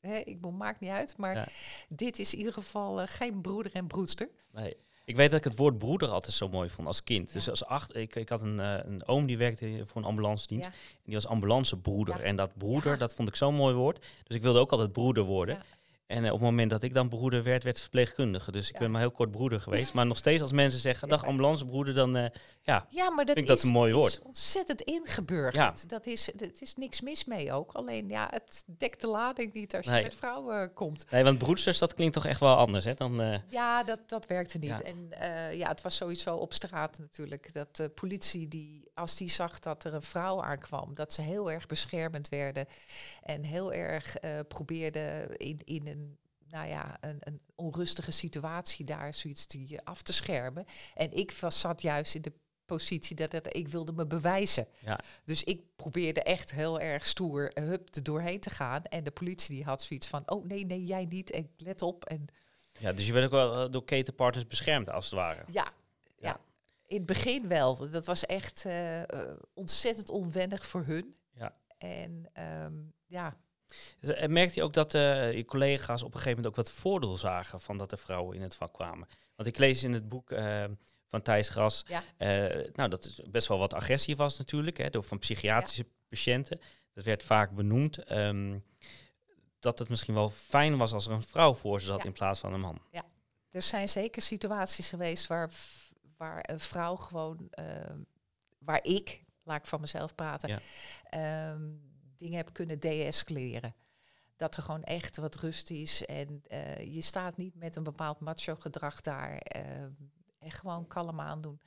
Speaker 3: hè, ik bedoel, maakt niet uit. Maar
Speaker 1: Ja.
Speaker 3: dit is in ieder geval eh, geen broeder en broedster.
Speaker 1: Nee. Ik weet dat ik het woord broeder altijd zo mooi vond als kind. Dus als acht, ik, ik had een, eh, een oom die werkte voor een ambulance dienst.
Speaker 3: Ja.
Speaker 1: En die was ambulancebroeder. En dat broeder, dat vond ik zo'n mooi woord. Dus ik wilde ook altijd broeder worden.
Speaker 3: Ja.
Speaker 1: En eh, op het moment dat ik dan broeder werd, werd verpleegkundige. Dus ik
Speaker 3: Ja.
Speaker 1: ben maar heel kort broeder geweest. Maar nog steeds als mensen zeggen, dag
Speaker 3: Ja.
Speaker 1: ambulancebroeder, dan eh, ja.
Speaker 3: Ja, maar dat,
Speaker 1: Vind ik dat
Speaker 3: is,
Speaker 1: een mooi
Speaker 3: is
Speaker 1: woord.
Speaker 3: ontzettend ingeburgerd. Dat is, er is niks mis mee ook. Alleen ja, het dekt de lading niet als je
Speaker 1: Nee.
Speaker 3: met vrouwen komt.
Speaker 1: Nee, want broedsters, dat klinkt toch echt wel anders, hè? Dan, eh,
Speaker 3: Ja, dat, dat werkte niet.
Speaker 1: Ja.
Speaker 3: En eh, ja, het was sowieso op straat natuurlijk. Dat de politie, die, als die zag dat er een vrouw aankwam, dat ze heel erg beschermend werden. En heel erg eh probeerden in, in een, nou ja, een, een onrustige situatie daar zoiets die af te schermen. En ik was, zat juist in de positie dat het, ik wilde me bewijzen.
Speaker 1: Ja.
Speaker 3: Dus ik probeerde echt heel erg stoer eh, hup, er doorheen te gaan. En de politie die had zoiets van, oh nee, nee, jij niet. En let op. En
Speaker 1: ja, dus je werd ook wel eh, door ketenpartners beschermd, als het ware.
Speaker 3: ja, ja.
Speaker 1: Ja.
Speaker 3: in het begin wel. Dat was echt eh, eh, ontzettend onwennig voor hun.
Speaker 1: Ja.
Speaker 3: En ehm, ja,
Speaker 1: En merkte je ook dat eh, je collega's op een gegeven moment ook wat voordeel zagen van dat er vrouwen in het vak kwamen? Want ik lees in het boek eh, van Thijs Gras,
Speaker 3: Ja.
Speaker 1: eh, nou dat is best wel wat agressie was natuurlijk, hè, door van psychiatrische patiënten. Dat werd vaak benoemd. ehm, dat het misschien wel fijn was als er een vrouw voor ze zat
Speaker 3: Ja.
Speaker 1: in plaats van een man.
Speaker 3: er zijn zeker situaties geweest waar, waar een vrouw gewoon, ehm, waar ik, laat ik van mezelf praten,
Speaker 1: Ja.
Speaker 3: Dingen heb kunnen deescaleren. Dat er gewoon echt wat rust is en eh, je staat niet met een bepaald macho gedrag daar. ehm, en gewoon kalm aandoen.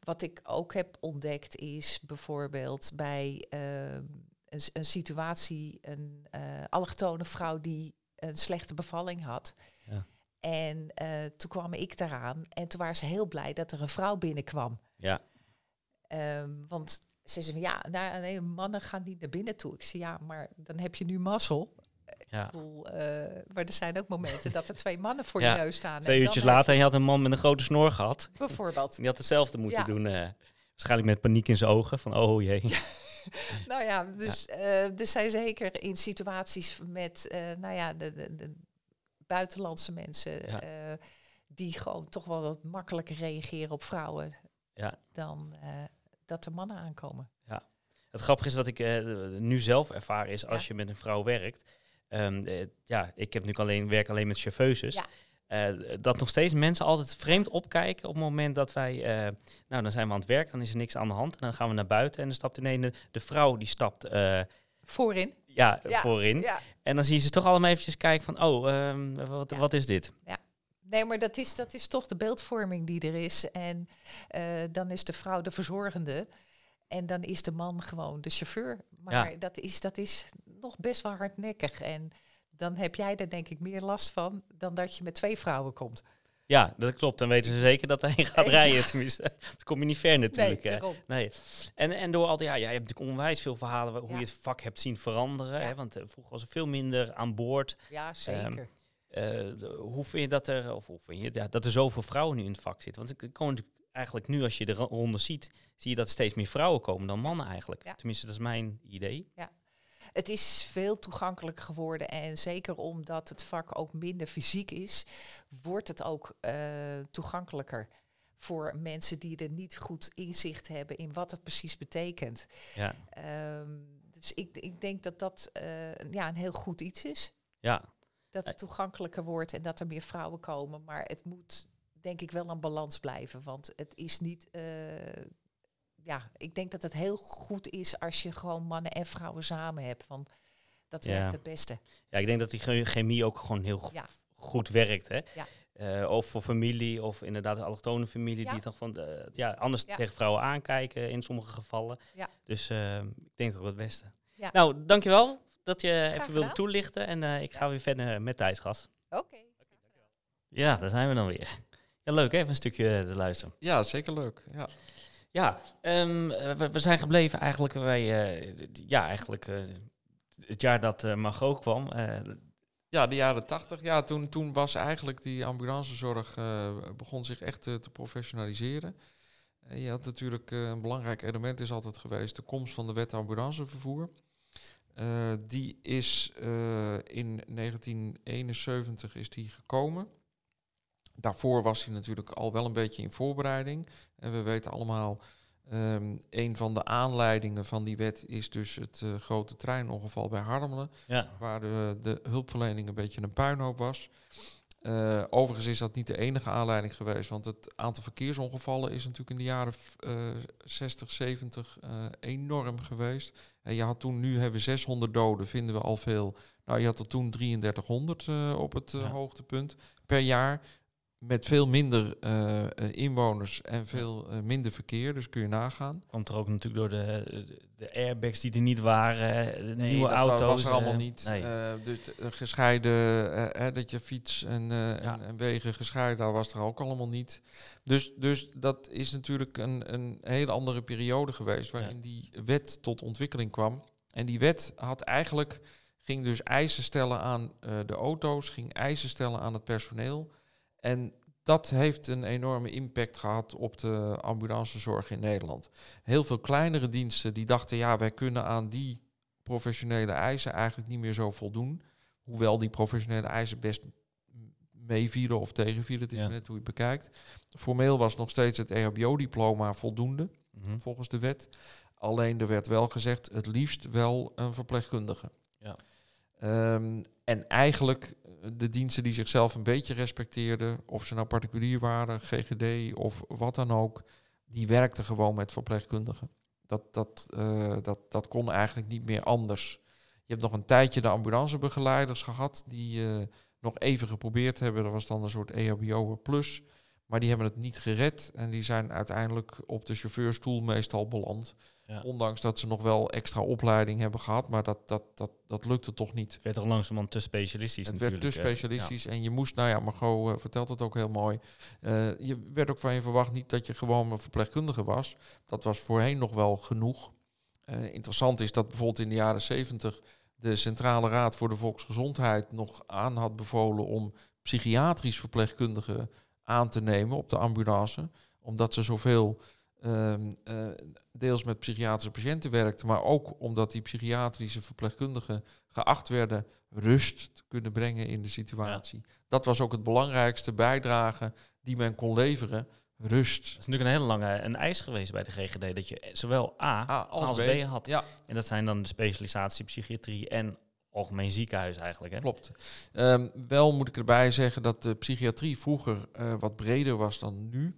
Speaker 3: Wat ik ook heb ontdekt is bijvoorbeeld bij ehm, een, een situatie, een eh allochtone vrouw die een slechte bevalling had.
Speaker 1: Ja.
Speaker 3: En eh, toen kwam ik daaraan en toen waren ze heel blij dat er een vrouw binnenkwam.
Speaker 1: Ja,
Speaker 3: Ehm, want ze zei van ja, nou, nee, mannen gaan niet naar binnen toe. Ik zei ja, maar dan heb je nu mazzel.
Speaker 1: ja.
Speaker 3: Ik bedoel, eh, maar er zijn ook momenten dat er twee mannen voor
Speaker 1: Ja,
Speaker 3: je neus staan.
Speaker 1: Twee uurtjes later en je had een man met een grote snor gehad.
Speaker 3: Bijvoorbeeld.
Speaker 1: Die had hetzelfde moeten
Speaker 3: Ja.
Speaker 1: doen. eh, waarschijnlijk met paniek in zijn ogen. Van oh jee.
Speaker 3: Nou ja, dus eh, er zijn zeker in situaties met, nou ja, de, de, de buitenlandse mensen die gewoon toch wel wat makkelijker reageren op vrouwen
Speaker 1: Ja.
Speaker 3: dan dat er mannen aankomen.
Speaker 1: Het grappige is wat ik eh, nu zelf ervaar is als
Speaker 3: Ja.
Speaker 1: je met een vrouw werkt. eh, ja, ik heb nu alleen, werk alleen met chauffeuses.
Speaker 3: Ja.
Speaker 1: eh, dat nog steeds mensen altijd vreemd opkijken op het moment dat wij... nou, dan zijn we aan het werk, dan is er niks aan de hand. En dan gaan we naar buiten en dan stapt ineens de, de vrouw die stapt
Speaker 3: Voorin.
Speaker 1: ja,
Speaker 3: Ja,
Speaker 1: voorin.
Speaker 3: Ja.
Speaker 1: En dan zie je ze toch allemaal eventjes kijken van... Oh, ehm, wat,
Speaker 3: Ja.
Speaker 1: wat is dit?
Speaker 3: Nee, maar dat is, dat is toch de beeldvorming die er is. En eh, dan is de vrouw de verzorgende. En dan is de man gewoon de chauffeur. Maar dat, is, dat is nog best wel hardnekkig. En dan heb jij er denk ik meer last van dan dat je met twee vrouwen komt.
Speaker 1: Ja, dat klopt. Dan weten ze zeker dat een gaat rijden. Tenminste, dat kom je niet ver natuurlijk.
Speaker 3: Nee,
Speaker 1: hè. Nee. En, en door al die, ja, jij hebt natuurlijk onwijs veel verhalen hoe
Speaker 3: Ja.
Speaker 1: je het vak hebt zien veranderen.
Speaker 3: Ja.
Speaker 1: Hè? Want eh, vroeger was er veel minder aan boord.
Speaker 3: Ja, zeker.
Speaker 1: Eh, de- hoe vind je dat er, of hoe vind je, ja, dat er zoveel vrouwen nu in het vak zitten? Want ik kom natuurlijk eigenlijk nu, als je de ro- ronde ziet, zie je dat steeds meer vrouwen komen dan mannen eigenlijk.
Speaker 3: Ja.
Speaker 1: Tenminste, dat is mijn idee.
Speaker 3: Het is veel toegankelijker geworden en zeker omdat het vak ook minder fysiek is, wordt het ook eh, toegankelijker voor mensen die er niet goed inzicht hebben in wat het precies betekent.
Speaker 1: Ja,
Speaker 3: Ehm, dus ik, ik denk dat dat eh, ja, een heel goed iets is.
Speaker 1: ja.
Speaker 3: Dat het toegankelijker wordt en dat er meer vrouwen komen. Maar het moet denk ik wel een balans blijven. Want het is niet. eh, ja, ik denk dat het heel goed is als je gewoon mannen en vrouwen samen hebt. Want dat
Speaker 1: Ja.
Speaker 3: werkt het beste.
Speaker 1: ja, ik denk dat die che- chemie ook gewoon heel
Speaker 3: Ja.
Speaker 1: goed werkt. Hè?
Speaker 3: Ja.
Speaker 1: Eh, of voor familie, of inderdaad de allochtone familie
Speaker 3: Ja.
Speaker 1: die toch van ja, anders
Speaker 3: Ja.
Speaker 1: tegen vrouwen aankijken in sommige gevallen.
Speaker 3: Ja.
Speaker 1: Dus eh, ik denk ook het beste.
Speaker 3: Ja.
Speaker 1: Nou, dankjewel dat je even wilde
Speaker 3: gedaan.
Speaker 1: toelichten. En eh, ik ga weer verder met Thijs Gas.
Speaker 3: Oké.
Speaker 1: Ja, daar zijn we dan weer. Ja, leuk even een stukje te luisteren.
Speaker 2: Ja, zeker leuk. Ja.
Speaker 1: Ja, ehm, eh, we, we zijn gebleven eigenlijk bij, eh, ja, eigenlijk eh, het jaar dat eh Margot kwam. eh,
Speaker 2: Ja, de jaren tachtig. Ja, toen, toen was eigenlijk die ambulancezorg eh, begon zich echt eh, te professionaliseren. En je had natuurlijk eh, een belangrijk element is altijd geweest de komst van de wet ambulancevervoer. Eh, die is eh, in 1971 is die gekomen. Daarvoor was hij natuurlijk al wel een beetje in voorbereiding. En we weten allemaal, ehm, een van de aanleidingen van die wet is dus het eh, grote treinongeval bij Harmelen
Speaker 1: ja,
Speaker 2: waar de, de hulpverlening een beetje een puinhoop was. Eh, overigens is dat niet de enige aanleiding geweest, want het aantal verkeersongevallen is natuurlijk in de jaren eh 60, 70 eh, enorm geweest. En je had toen, nu hebben we 600 doden, vinden we al veel. Nou, je had er toen 3300 eh, op het eh,
Speaker 1: Ja.
Speaker 2: hoogtepunt per jaar. Met veel minder eh, eh, inwoners en veel eh, minder verkeer, dus kun je nagaan.
Speaker 1: komt er ook natuurlijk door de, de, de airbags die er niet waren, de
Speaker 2: Nee,
Speaker 1: nieuwe
Speaker 2: dat
Speaker 1: auto's.
Speaker 2: was er allemaal niet.
Speaker 1: Nee.
Speaker 2: Dus de- gescheiden, eh, dat je fiets en,
Speaker 1: Ja.
Speaker 2: en, en wegen gescheiden, dat was er ook allemaal niet. Dus, dus dat is natuurlijk een, een hele andere periode geweest waarin die wet tot ontwikkeling kwam. En die wet had eigenlijk, ging dus eisen stellen aan de auto's, ging eisen stellen aan het personeel. En dat heeft een enorme impact gehad op de ambulancezorg in Nederland. Heel veel kleinere diensten die dachten, ja, wij kunnen aan die professionele eisen eigenlijk niet meer zo voldoen. Hoewel die professionele eisen best meevielen of tegenvielen, het is
Speaker 1: Ja.
Speaker 2: net hoe je het bekijkt. Formeel was nog steeds het EHBO-diploma voldoende,
Speaker 1: Mhm.
Speaker 2: volgens de wet. Alleen er werd wel gezegd, het liefst wel een verpleegkundige.
Speaker 1: Ja.
Speaker 2: Ehm, en eigenlijk de diensten die zichzelf een beetje respecteerden, of ze nou particulier waren, GGD of wat dan ook, die werkten gewoon met verpleegkundigen. Dat, dat, eh, dat, dat kon eigenlijk niet meer anders. Je hebt nog een tijdje de ambulancebegeleiders gehad die eh, nog even geprobeerd hebben. Dat was dan een soort EHBO plus. Maar die hebben het niet gered en die zijn uiteindelijk op de chauffeurstoel meestal beland.
Speaker 1: Ja.
Speaker 2: Ondanks dat ze nog wel extra opleiding hebben gehad, maar dat, dat, dat, dat lukte toch niet.
Speaker 1: Het werd toch langzamerhand te specialistisch
Speaker 2: Het werd te specialistisch en je moest, nou ja, Margot eh, vertelt het ook heel mooi. eh, je werd ook van je verwacht niet dat je gewoon een verpleegkundige was. Dat was voorheen nog wel genoeg. Eh, interessant is dat bijvoorbeeld in de jaren zeventig de Centrale Raad voor de Volksgezondheid nog aan had bevolen om psychiatrisch verpleegkundigen aan te nemen op de ambulance. Omdat ze zoveel ehm, eh, deels met psychiatrische patiënten werkten, maar ook omdat die psychiatrische verpleegkundigen geacht werden rust te kunnen brengen in de situatie. Dat was ook het belangrijkste bijdrage die men kon leveren. Rust.
Speaker 1: Het is natuurlijk een hele lange een eis geweest bij de GGD dat je zowel A
Speaker 2: A
Speaker 1: als,
Speaker 2: als
Speaker 1: B.
Speaker 2: B.
Speaker 1: had.
Speaker 2: Ja,
Speaker 1: En dat zijn dan de specialisatie psychiatrie en algemeen ziekenhuis eigenlijk. Hè?
Speaker 2: Klopt. Ehm, wel moet ik erbij zeggen dat de psychiatrie vroeger eh, wat breder was dan nu.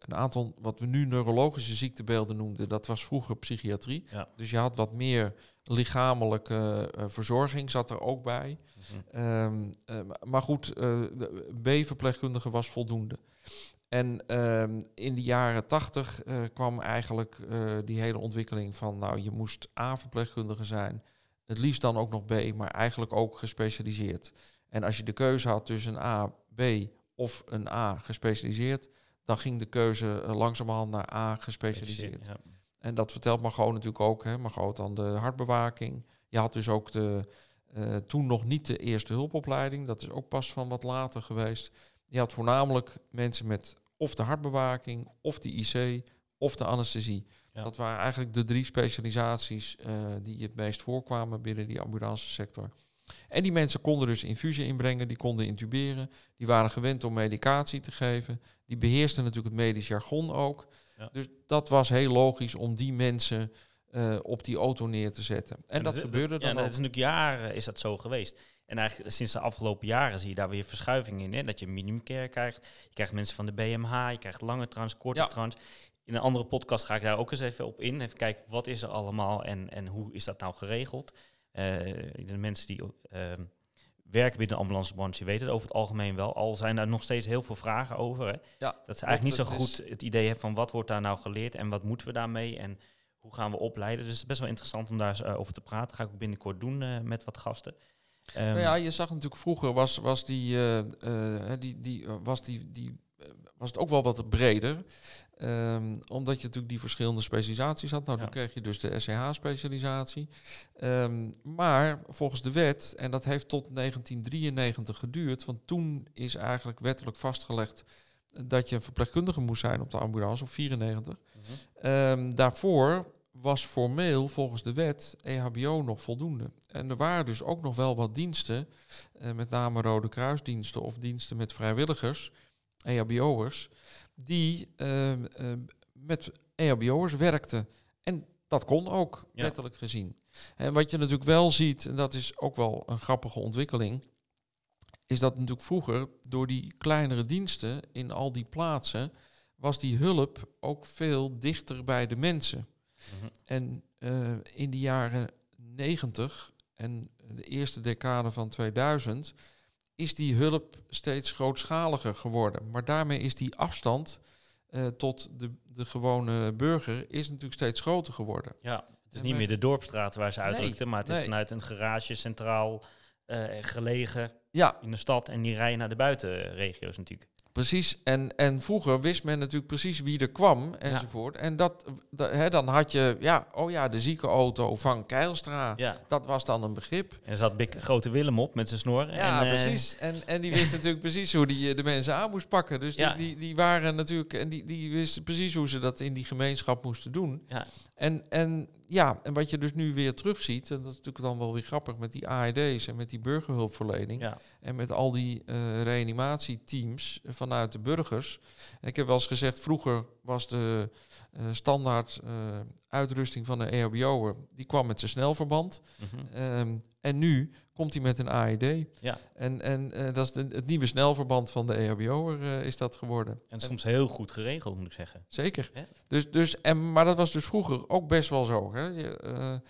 Speaker 2: Een aantal wat we nu neurologische ziektebeelden noemden, dat was vroeger psychiatrie.
Speaker 1: Ja.
Speaker 2: Dus je had wat meer lichamelijke eh, verzorging, zat er ook bij.
Speaker 1: Mhm.
Speaker 2: Ehm, eh, maar goed, B-verpleegkundige was voldoende. En ehm, in de jaren tachtig eh, kwam eigenlijk die hele ontwikkeling van, nou, je moest A-verpleegkundige zijn, het liefst dan ook nog B, maar eigenlijk ook gespecialiseerd. En als je de keuze had tussen een A, B of een A gespecialiseerd, dan ging de keuze eh, langzamerhand naar A gespecialiseerd.
Speaker 1: Ja.
Speaker 2: En dat vertelt Margot natuurlijk ook. Hè. Margot dan de hartbewaking. Je had dus ook de, eh, toen nog niet de eerste hulpopleiding. Dat is ook pas van wat later geweest. Je had voornamelijk mensen met of de hartbewaking, of de IC, of de anesthesie.
Speaker 1: Ja.
Speaker 2: Dat waren eigenlijk de drie specialisaties eh, die het meest voorkwamen binnen die ambulancesector. En die mensen konden dus infusie inbrengen, die konden intuberen, die waren gewend om medicatie te geven, die beheersten natuurlijk het medisch jargon ook.
Speaker 1: Ja.
Speaker 2: Dus dat was heel logisch om die mensen eh, op die auto neer te zetten. En, dat, gebeurde dan
Speaker 1: dat
Speaker 2: ook.
Speaker 1: is natuurlijk jaren is dat zo geweest. En eigenlijk sinds de afgelopen jaren zie je daar weer verschuiving in. Hè? Dat je minimumcare krijgt. Je krijgt mensen van de BMH, je krijgt lange trans, korte
Speaker 2: Ja.
Speaker 1: trans. In een andere podcast ga ik daar ook eens even op in. Even kijken, wat is er allemaal en, en hoe is dat nou geregeld? Eh, de mensen die ehm, werken binnen de ambulancebranche weten het over het algemeen wel. Al zijn daar nog steeds heel veel vragen over. Hè?
Speaker 2: Ja,
Speaker 1: Dat ze eigenlijk niet zo goed het idee hebben van wat wordt daar nou geleerd en wat moeten we daarmee en hoe gaan we opleiden. Dus het is best wel interessant om daar eh, over te praten. Dat ga ik ook binnenkort doen eh, met wat gasten. Ehm,
Speaker 2: Nou ja, je zag natuurlijk vroeger was, was, die, eh, die, die, was, die, die, was het ook wel wat breder. Ehm, omdat je natuurlijk die verschillende specialisaties had. Nou,
Speaker 1: Ja.
Speaker 2: toen kreeg je dus de SCH-specialisatie. Ehm, maar volgens de wet, en dat heeft tot 1993 geduurd, want toen is eigenlijk wettelijk vastgelegd dat je een verpleegkundige moest zijn op de ambulance, op 94.
Speaker 1: mhm.
Speaker 2: Ehm, daarvoor was formeel volgens de wet EHBO nog voldoende. En er waren dus ook nog wel wat diensten, eh, met name Rode Kruisdiensten of diensten met vrijwilligers, EHBO'ers, die ehm, ehm, met EHBO'ers werkten. En dat kon ook,
Speaker 1: Ja.
Speaker 2: wettelijk gezien. En wat je natuurlijk wel ziet, en dat is ook wel een grappige ontwikkeling, is dat natuurlijk vroeger door die kleinere diensten in al die plaatsen was die hulp ook veel dichter bij de mensen.
Speaker 1: Mhm.
Speaker 2: En eh, in de jaren 90 en de eerste decade van 2000 is die hulp steeds grootschaliger geworden. Maar daarmee is die afstand eh, tot de, de gewone burger is natuurlijk steeds groter geworden.
Speaker 1: Ja, het is
Speaker 2: En
Speaker 1: niet meer de dorpstraat waar ze
Speaker 2: Nee,
Speaker 1: uitrukten, maar het is
Speaker 2: nee.
Speaker 1: vanuit een garage centraal eh, gelegen
Speaker 2: Ja,
Speaker 1: in de stad en die rijden naar de buitenregio's natuurlijk.
Speaker 2: Precies, en, en vroeger wist men natuurlijk precies wie er kwam enzovoort. En dat, da- hè, dan had je, ja, oh ja, de ziekenauto van Keilstra.
Speaker 1: Ja.
Speaker 2: Dat was dan een begrip.
Speaker 1: En er zat Bik, grote Willem op met zijn snor.
Speaker 2: Ja,
Speaker 1: en, eh,
Speaker 2: precies. En, en die wist natuurlijk precies hoe die eh, de mensen aan moest pakken. Dus die,
Speaker 1: Ja.
Speaker 2: die, die waren natuurlijk, en die, die wisten precies hoe ze dat in die gemeenschap moesten doen.
Speaker 1: Ja.
Speaker 2: En, en ja, en wat je dus nu weer terugziet, en dat is natuurlijk dan wel weer grappig met die AED's en met die burgerhulpverlening.
Speaker 1: Ja.
Speaker 2: En met al die eh, reanimatieteams vanuit de burgers. En ik heb wel eens gezegd, vroeger was de eh, standaard eh, uitrusting van een E EHBO'er, die kwam met zijn snelverband.
Speaker 1: Mhm.
Speaker 2: Ehm, en nu komt hij met een AED.
Speaker 1: Ja.
Speaker 2: En, en eh, dat is de- het nieuwe snelverband van de EHBO'er eh, is dat geworden.
Speaker 1: En soms heel goed geregeld, moet ik zeggen.
Speaker 2: Zeker. Dus, dus, en, maar dat was dus vroeger ook best wel zo. Hè? Je,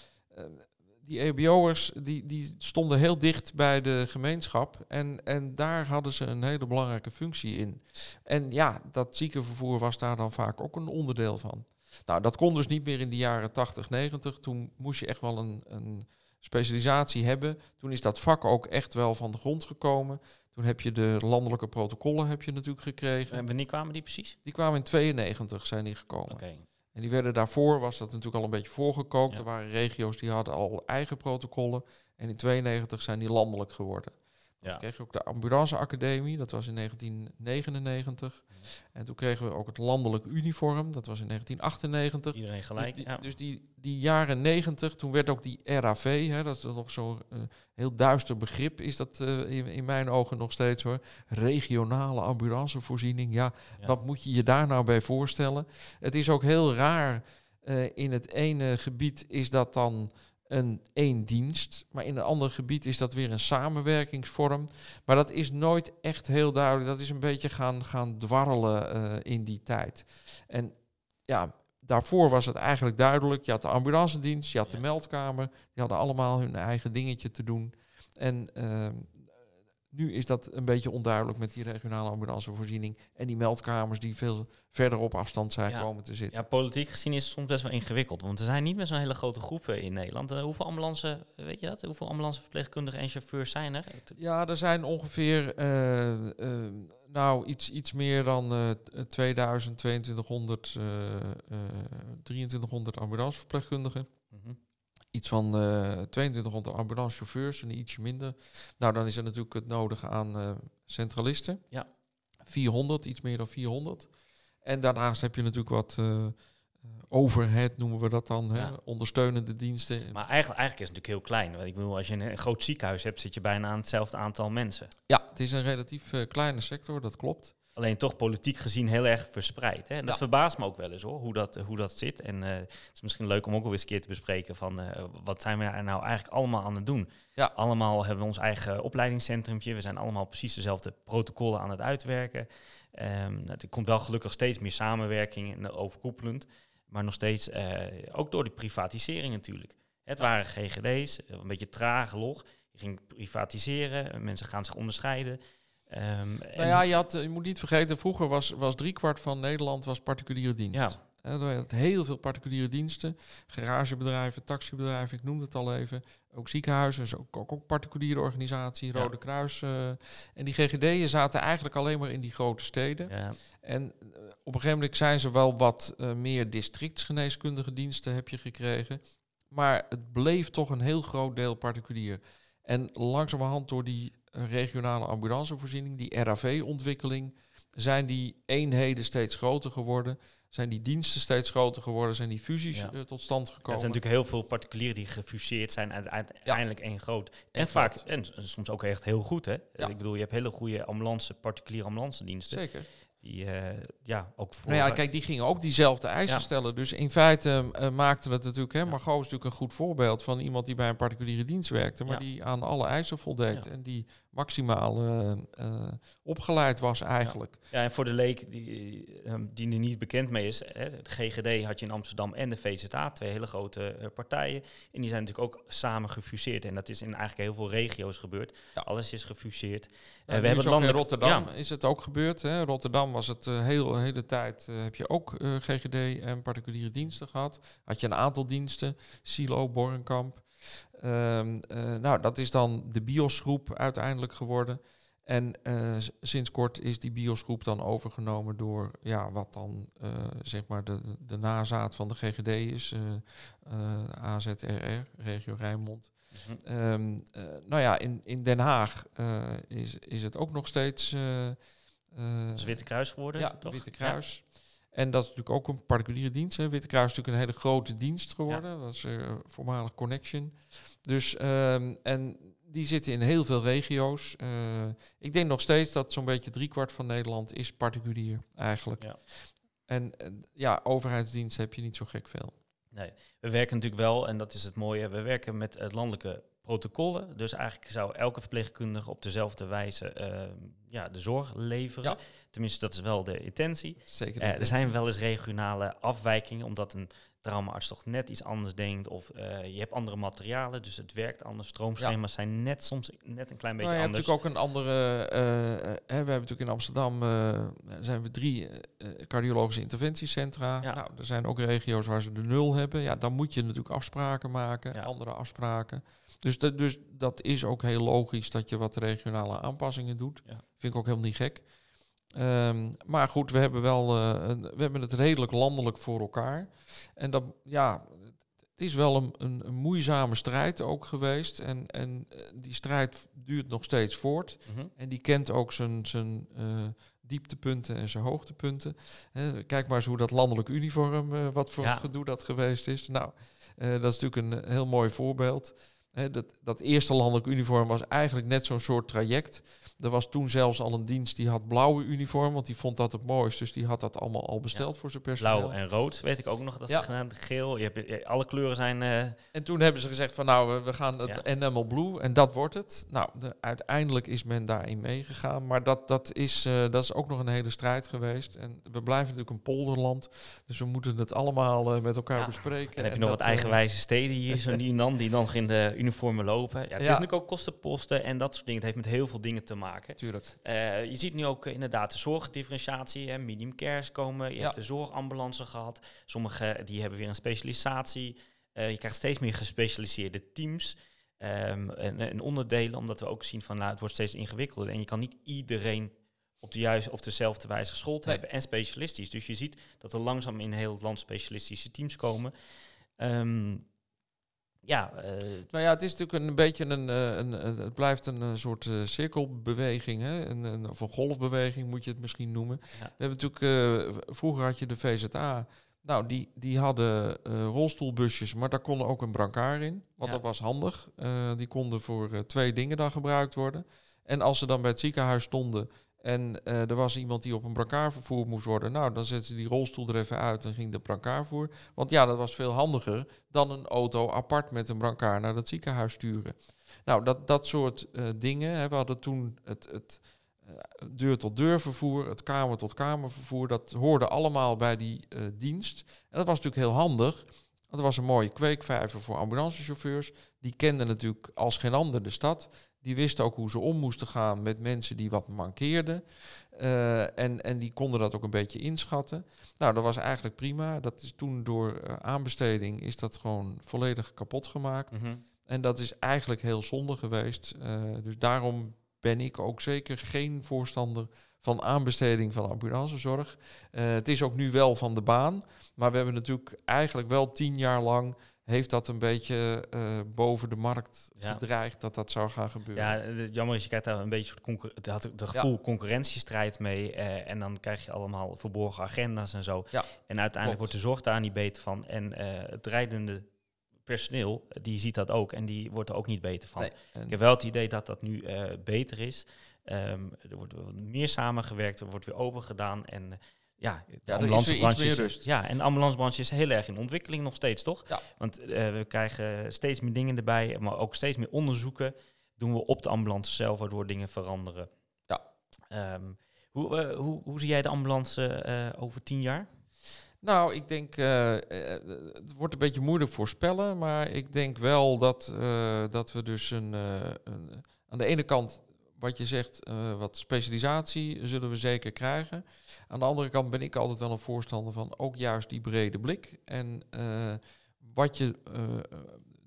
Speaker 2: die EBO'ers die, die stonden heel dicht bij de gemeenschap. En, en daar hadden ze een hele belangrijke functie in. En ja, dat ziekenvervoer was daar dan vaak ook een onderdeel van. Nou, dat kon dus niet meer in de jaren 80, 90. Toen moest je echt wel een, een specialisatie hebben. Toen is dat vak ook echt wel van de grond gekomen. Toen heb je de landelijke protocollen heb je natuurlijk gekregen.
Speaker 1: En wanneer kwamen die precies?
Speaker 2: Die kwamen in 92 zijn die gekomen.
Speaker 1: Oké.
Speaker 2: En die werden daarvoor, was dat natuurlijk al een beetje voorgekookt.
Speaker 1: Ja.
Speaker 2: Er waren regio's die hadden al eigen protocollen. En in 92 zijn die landelijk geworden.
Speaker 1: Ja.
Speaker 2: Toen kreeg je ook de ambulanceacademie, dat was in 1999. En toen kregen we ook het landelijk uniform, dat was in 1998.
Speaker 1: Iedereen gelijk.
Speaker 2: Dus, die,
Speaker 1: ja.
Speaker 2: dus die, die jaren 90, toen werd ook die RAV, hè, dat is nog zo'n eh, heel duister begrip, is dat eh, in, in mijn ogen nog steeds hoor. Regionale ambulancevoorziening, ja,
Speaker 1: Ja.
Speaker 2: wat moet je je daar nou bij voorstellen? Het is ook heel raar, eh, in het ene gebied is dat dan een één dienst. Maar in een ander gebied is dat weer een samenwerkingsvorm. Maar dat is nooit echt heel duidelijk. Dat is een beetje gaan, gaan dwarrelen eh, in die tijd. En ja, daarvoor was het eigenlijk duidelijk. Je had de ambulancedienst, je had de meldkamer. Die hadden allemaal hun eigen dingetje te doen. En ehm, nu is dat een beetje onduidelijk met die regionale ambulancevoorziening. En die meldkamers die veel verder op afstand zijn
Speaker 1: Ja.
Speaker 2: komen te zitten.
Speaker 1: Ja, politiek gezien is het soms best wel ingewikkeld. Want er zijn niet met zo'n hele grote groepen in Nederland. Eh, hoeveel ambulance, weet je dat? Hoeveel ambulanceverpleegkundigen en chauffeurs zijn er?
Speaker 2: Ja, er zijn ongeveer eh, eh, nou, iets, iets meer dan eh, t- 2000, 2200, eh, eh, 2300 ambulanceverpleegkundigen.
Speaker 1: Mhm.
Speaker 2: Iets van eh 2200 ambulancechauffeurs en ietsje minder. Nou, dan is er natuurlijk het nodige aan eh, centralisten.
Speaker 1: Ja.
Speaker 2: 400, iets meer dan 400. En daarnaast heb je natuurlijk wat eh, eh, overhead, noemen we dat dan. Hè? Ondersteunende diensten.
Speaker 1: Maar eigenlijk, eigenlijk is het natuurlijk heel klein. Want ik bedoel, als je een, groot ziekenhuis hebt, zit je bijna aan hetzelfde aantal mensen.
Speaker 2: Ja, het is een relatief eh, kleine sector, dat klopt.
Speaker 1: Alleen toch politiek gezien heel erg verspreid. Hè? En dat
Speaker 2: Ja.
Speaker 1: verbaast me ook wel eens hoor, hoe dat, hoe dat zit. En eh, het is misschien leuk om ook wel eens een keer te bespreken van eh, wat zijn we er nou eigenlijk allemaal aan het doen.
Speaker 2: Ja.
Speaker 1: Allemaal hebben we ons eigen opleidingscentrumpje. We zijn allemaal precies dezelfde protocollen aan het uitwerken. Ehm, nou, er komt wel gelukkig steeds meer samenwerking en overkoepelend. Maar nog steeds, eh, ook door die privatisering natuurlijk. Het waren GGD's, een beetje traag, log. Je ging privatiseren, mensen gaan zich onderscheiden. Ehm,
Speaker 2: Nou ja, je, had, je moet niet vergeten, vroeger was, was driekwart van Nederland was particuliere dienst.
Speaker 1: Ja.
Speaker 2: Er had heel veel particuliere diensten. Garagebedrijven, taxibedrijven, ik noemde het al even. Ook ziekenhuizen, dus ook, ook, ook particuliere organisatie,
Speaker 1: Ja.
Speaker 2: Rode Kruis. eh. en die GGD'en zaten eigenlijk alleen maar in die grote steden.
Speaker 1: ja,
Speaker 2: En eh, op een gegeven moment zijn ze wel wat eh, meer districtsgeneeskundige diensten heb je gekregen. Maar het bleef toch een heel groot deel particulier. En langzamerhand door die regionale ambulancevoorziening, die RAV-ontwikkeling, zijn die eenheden steeds groter geworden. Zijn die diensten steeds groter geworden. Zijn die fusies
Speaker 1: Ja.
Speaker 2: eh, tot stand
Speaker 1: er
Speaker 2: gekomen.
Speaker 1: zijn natuurlijk heel veel particulieren die gefuseerd zijn en uiteindelijk één groot. En, vaak, en soms ook echt heel goed. Hè? Ik bedoel, je hebt hele goede ambulance, particuliere ambulance diensten.
Speaker 2: Zeker.
Speaker 1: Die eh, ja, ook voor...
Speaker 2: Nou ja, kijk, die gingen ook diezelfde eisen stellen. Dus in feite eh, maakte het natuurlijk... Hè. Margot is natuurlijk een goed voorbeeld van iemand die bij een particuliere dienst werkte... maar die aan alle eisen voldeed. En die maximaal eh, eh, opgeleid was eigenlijk.
Speaker 1: Ja, en voor de leek die, eh, die er niet bekend mee is, hè, de GGD had je in Amsterdam en de VZA, twee hele grote partijen. En die zijn natuurlijk ook samen gefuseerd. En dat is in eigenlijk heel veel regio's gebeurd.
Speaker 2: Ja.
Speaker 1: Alles is gefuseerd. We hebben
Speaker 2: in Rotterdam
Speaker 1: ja.
Speaker 2: is het ook gebeurd. Hè. Rotterdam was het de hele, tijd... heb je ook GGD en particuliere diensten gehad. Had je een aantal diensten. Silo, Borrenkamp. Ehm, eh, nou, dat is dan de BIOS-groep uiteindelijk geworden. En eh, sinds kort is die BIOS-groep dan overgenomen door ja, wat dan eh, zeg maar de, de nazaat van de GGD is. AZRR, regio Rijnmond.
Speaker 1: Mhm.
Speaker 2: Ehm, eh, nou ja, in, in Den Haag is, is het ook nog steeds.
Speaker 1: Dat is Witte Kruis geworden,
Speaker 2: ja,
Speaker 1: toch?
Speaker 2: Witte Kruis. En dat is natuurlijk ook een particuliere dienst. Hè. Witte Kruis is natuurlijk een hele grote dienst geworden. Dat is eh, voormalig Connection. Dus, ehm, en die zitten in heel veel regio's. Eh, ik denk nog steeds dat zo'n beetje driekwart van Nederland is particulier eigenlijk.
Speaker 1: Ja.
Speaker 2: En ja, overheidsdienst heb je niet zo gek veel.
Speaker 1: Nee, we werken natuurlijk wel, en dat is het mooie, we werken met het landelijke protocollen. Dus eigenlijk zou elke verpleegkundige op dezelfde wijze eh, ja, de zorg leveren.
Speaker 2: Ja.
Speaker 1: Tenminste, dat is wel de intentie.
Speaker 2: Zeker.
Speaker 1: Eh, er zijn wel eens regionale afwijkingen, omdat een traumaarts toch net iets anders denkt. Of eh, je hebt andere materialen, dus het werkt anders. Stroomschema's zijn net soms net een klein beetje
Speaker 2: Nou, je hebt
Speaker 1: anders.
Speaker 2: natuurlijk ook een andere. hè, we hebben natuurlijk in Amsterdam zijn we drie cardiologische interventiecentra.
Speaker 1: Ja.
Speaker 2: Nou, er zijn ook regio's waar ze de nul hebben. Ja, dan moet je natuurlijk afspraken maken,
Speaker 1: Ja.
Speaker 2: andere afspraken. Dus, dat- dus dat is ook heel logisch dat je wat regionale aanpassingen doet.
Speaker 1: Ja.
Speaker 2: Vind ik ook helemaal niet gek. Ehm, maar goed, we hebben wel eh, we hebben het redelijk landelijk voor elkaar. En dat, ja, het is wel een, een, een moeizame strijd ook geweest. En, en eh, die strijd duurt nog steeds voort.
Speaker 1: Mhm.
Speaker 2: En die kent ook zijn, zijn eh, dieptepunten en zijn hoogtepunten. Kijk maar eens hoe dat landelijk uniform, wat voor
Speaker 1: Ja.
Speaker 2: gedoe dat geweest is. Nou, dat is natuurlijk een heel mooi voorbeeld. Dat, dat eerste landelijk uniform was eigenlijk net zo'n soort traject. Er was toen zelfs al een dienst die had blauwe uniform, want die vond dat het mooist. Dus die had dat allemaal al besteld voor zijn personeel.
Speaker 1: Blauw en rood, weet ik ook nog dat
Speaker 2: Ja.
Speaker 1: ze gedaan. Geel, je hebt, je- alle kleuren zijn... eh,
Speaker 2: En toen hebben ze gezegd van nou, we- gaan het
Speaker 1: Ja.
Speaker 2: enamel blue en dat wordt het. Nou, de- uiteindelijk is men daarin meegegaan. Maar dat, dat, is, eh, dat is ook nog een hele strijd geweest. En we blijven natuurlijk een polderland. Dus we moeten het allemaal eh, met elkaar bespreken.
Speaker 1: En heb je
Speaker 2: En
Speaker 1: nog
Speaker 2: dat,
Speaker 1: wat
Speaker 2: eh,
Speaker 1: eigenwijze steden hier, zo die dan, die dan in de uniformen lopen. Ja, het is natuurlijk ook kostenposten en dat soort dingen. Het heeft met heel veel dingen te maken.
Speaker 2: Tuurlijk.
Speaker 1: Eh, je ziet nu ook inderdaad de zorgdifferentiatie, hè, medium cares komen. Je hebt de zorgambulance gehad. Sommige die hebben weer een specialisatie. Eh, je krijgt steeds meer gespecialiseerde teams. ehm, en, en onderdelen, omdat we ook zien van nou, het wordt steeds ingewikkelder. En je kan niet iedereen op de juiste of dezelfde wijze geschoold
Speaker 2: Nee.
Speaker 1: hebben en specialistisch. Dus je ziet dat er langzaam in heel het land specialistische teams komen. Ehm, ja, eh,
Speaker 2: Nou ja, het is natuurlijk een beetje een, eh, een, een- het blijft een eh, soort eh, cirkelbeweging, hè? Een, een, of een golfbeweging moet je het misschien noemen.
Speaker 1: Ja.
Speaker 2: We hebben natuurlijk, eh, vroeger had je de VZA, nou die, die hadden eh, rolstoelbusjes, maar daar kon ook een brancard in, want
Speaker 1: Ja.
Speaker 2: dat was handig. Eh, die konden voor eh, twee dingen dan gebruikt worden. En als ze dan bij het ziekenhuis stonden en eh, er was iemand die op een brancard vervoerd moest worden, nou dan zetten ze die rolstoel er even uit en ging de brancard voor. Want ja, dat was veel handiger dan een auto apart met een brancard naar dat ziekenhuis sturen. Nou, dat, dat soort eh, dingen. Hè, we hadden toen het, het eh, deur-tot-deur vervoer, het kamer-tot-kamer vervoer. Dat hoorde allemaal bij die eh, dienst. En dat was natuurlijk heel handig. Er was een mooie kweekvijver voor ambulancechauffeurs. Die kenden natuurlijk als geen ander de stad. Die wisten ook hoe ze om moesten gaan met mensen die wat mankeerden. Eh, en, en die konden dat ook een beetje inschatten. Nou, dat was eigenlijk prima. Dat is toen door eh, aanbesteding is dat gewoon volledig kapot gemaakt.
Speaker 1: mhm.
Speaker 2: En dat is eigenlijk heel zonde geweest. Eh, dus daarom ben ik ook zeker geen voorstander van aanbesteding van ambulancezorg. Het is ook nu wel van de baan. Maar we hebben natuurlijk eigenlijk wel tien jaar lang... heeft dat een beetje eh, boven de markt
Speaker 1: Ja.
Speaker 2: gedreigd dat dat zou gaan gebeuren.
Speaker 1: Ja, het jammer is, je krijgt daar een beetje soort het had het gevoel concurrentiestrijd mee. eh, en dan krijg je allemaal verborgen agenda's en zo.
Speaker 2: Ja,
Speaker 1: en uiteindelijk
Speaker 2: klopt.
Speaker 1: wordt de zorg daar niet beter van. En eh, het rijdende personeel, die ziet dat ook en die wordt er ook niet beter van.
Speaker 2: Nee, en-
Speaker 1: Ik heb wel het idee dat dat nu beter is. Ehm, er wordt meer samengewerkt, er wordt weer open gedaan. En ja, de
Speaker 2: is weer
Speaker 1: ambulancebranche is-
Speaker 2: rust.
Speaker 1: Ja, en de ambulancebranche is heel erg in ontwikkeling nog steeds, toch?
Speaker 2: Ja.
Speaker 1: Want eh, we krijgen steeds meer dingen erbij, maar ook steeds meer onderzoeken doen we op de ambulance zelf, waardoor dingen veranderen.
Speaker 2: Ja.
Speaker 1: Ehm, hoe, eh, hoe, hoe zie jij de ambulance eh, over tien jaar?
Speaker 2: Nou, ik denk, het wordt een beetje moeilijk voorspellen, maar ik denk wel dat, dat we dus een, een, aan de ene kant, wat je zegt, eh, wat specialisatie zullen we zeker krijgen. Aan de andere kant ben ik altijd wel een voorstander van ook juist die brede blik. En eh, wat je eh,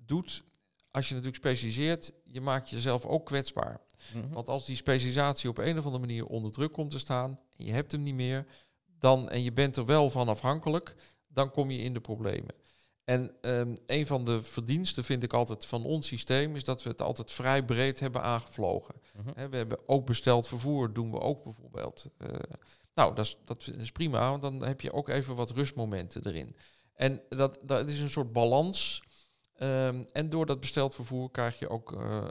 Speaker 2: doet, als je natuurlijk specialiseert, je maakt jezelf ook kwetsbaar.
Speaker 1: Mhm.
Speaker 2: Want als die specialisatie op een of andere manier onder druk komt te staan, en je hebt hem niet meer, dan, en je bent er wel van afhankelijk, dan kom je in de problemen. En ehm, een van de verdiensten vind ik altijd van ons systeem, is dat we het altijd vrij breed hebben aangevlogen.
Speaker 1: Mhm.
Speaker 2: We hebben ook besteld vervoer, doen we ook bijvoorbeeld. Eh, nou, dat is, dat is prima, want dan heb je ook even wat rustmomenten erin. En dat, dat is een soort balans. Ehm, en door dat besteld vervoer krijg je ook eh,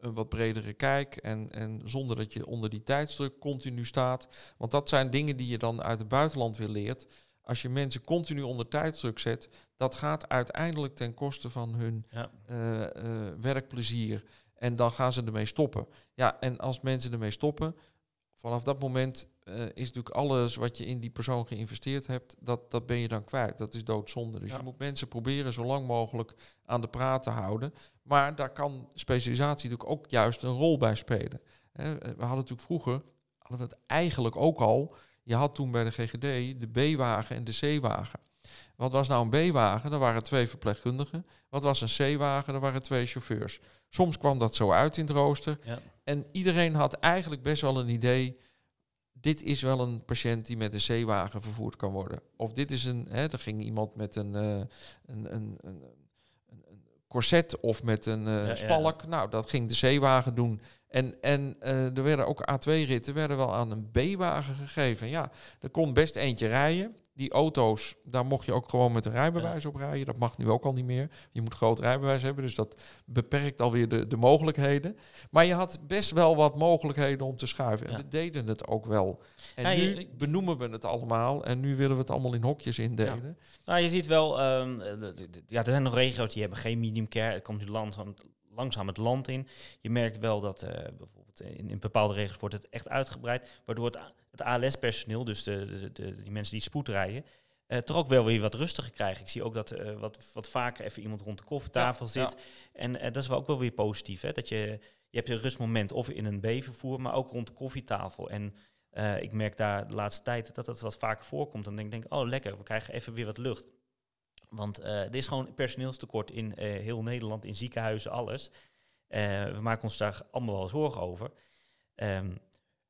Speaker 2: een wat bredere kijk. En, en zonder dat je onder die tijdsdruk continu staat. Want dat zijn dingen die je dan uit het buitenland weer leert. Als je mensen continu onder tijdsdruk zet, dat gaat uiteindelijk ten koste van hun
Speaker 1: Ja.
Speaker 2: eh, eh, werkplezier. En dan gaan ze ermee stoppen. Ja, en als mensen ermee stoppen, vanaf dat moment eh, is natuurlijk alles wat je in die persoon geïnvesteerd hebt, dat, dat ben je dan kwijt. Dat is doodzonde. Dus
Speaker 1: Ja.
Speaker 2: je moet mensen proberen zo lang mogelijk aan de praat te houden. Maar daar kan specialisatie natuurlijk ook juist een rol bij spelen. We hadden natuurlijk vroeger, hadden we het eigenlijk ook al, je had toen bij de GGD de B-wagen en de C-wagen. Wat was nou een B-wagen? Dat waren twee verpleegkundigen. Wat was een C-wagen? Dat waren twee chauffeurs. Soms kwam dat zo uit in het rooster.
Speaker 1: Ja.
Speaker 2: En iedereen had eigenlijk best wel een idee. Dit is wel een patiënt die met een C-wagen vervoerd kan worden. Of dit is een. Hè, er ging iemand met een, eh, een, een, een, een, corset of met een eh,
Speaker 1: ja.
Speaker 2: spalk. Nou, dat ging de C-wagen doen. En, en eh, er werden ook A2-ritten werden wel aan een B-wagen gegeven. Ja, er kon best eentje rijden. Die auto's, daar mocht je ook gewoon met een rijbewijs op rijden. Dat mag nu ook al niet meer. Je moet groot rijbewijs hebben, dus dat beperkt alweer de, de mogelijkheden. Maar je had best wel wat mogelijkheden om te schuiven. En
Speaker 1: Ja.
Speaker 2: we deden het ook wel. En
Speaker 1: Ja, je-
Speaker 2: nu benoemen we het allemaal en nu willen we het allemaal in hokjes indelen.
Speaker 1: Nou, je ziet wel, ehm, eh, ja, er zijn nog regio's die hebben geen medium care. Het komt nu langzaam, langzaam het land in. Je merkt wel dat eh, bijvoorbeeld in, in bepaalde regio's wordt het echt uitgebreid, waardoor het, het ALS-personeel, dus de, de, de- die mensen die spoed rijden, eh, toch ook wel weer wat rustiger krijgen. Ik zie ook dat eh, wat, wat vaker even iemand rond de koffietafel
Speaker 2: Ja,
Speaker 1: zit. En dat is wel ook wel weer positief, hè? dat je, je hebt een rustmoment of in een B-vervoer, maar ook rond de koffietafel. En ik merk daar de laatste tijd dat dat wat vaker voorkomt. Dan denk ik, denk, oh lekker, we krijgen even weer wat lucht. Want eh, er is gewoon personeelstekort in eh, heel Nederland, in ziekenhuizen, alles. Eh, we maken ons daar allemaal wel zorgen over. Ehm,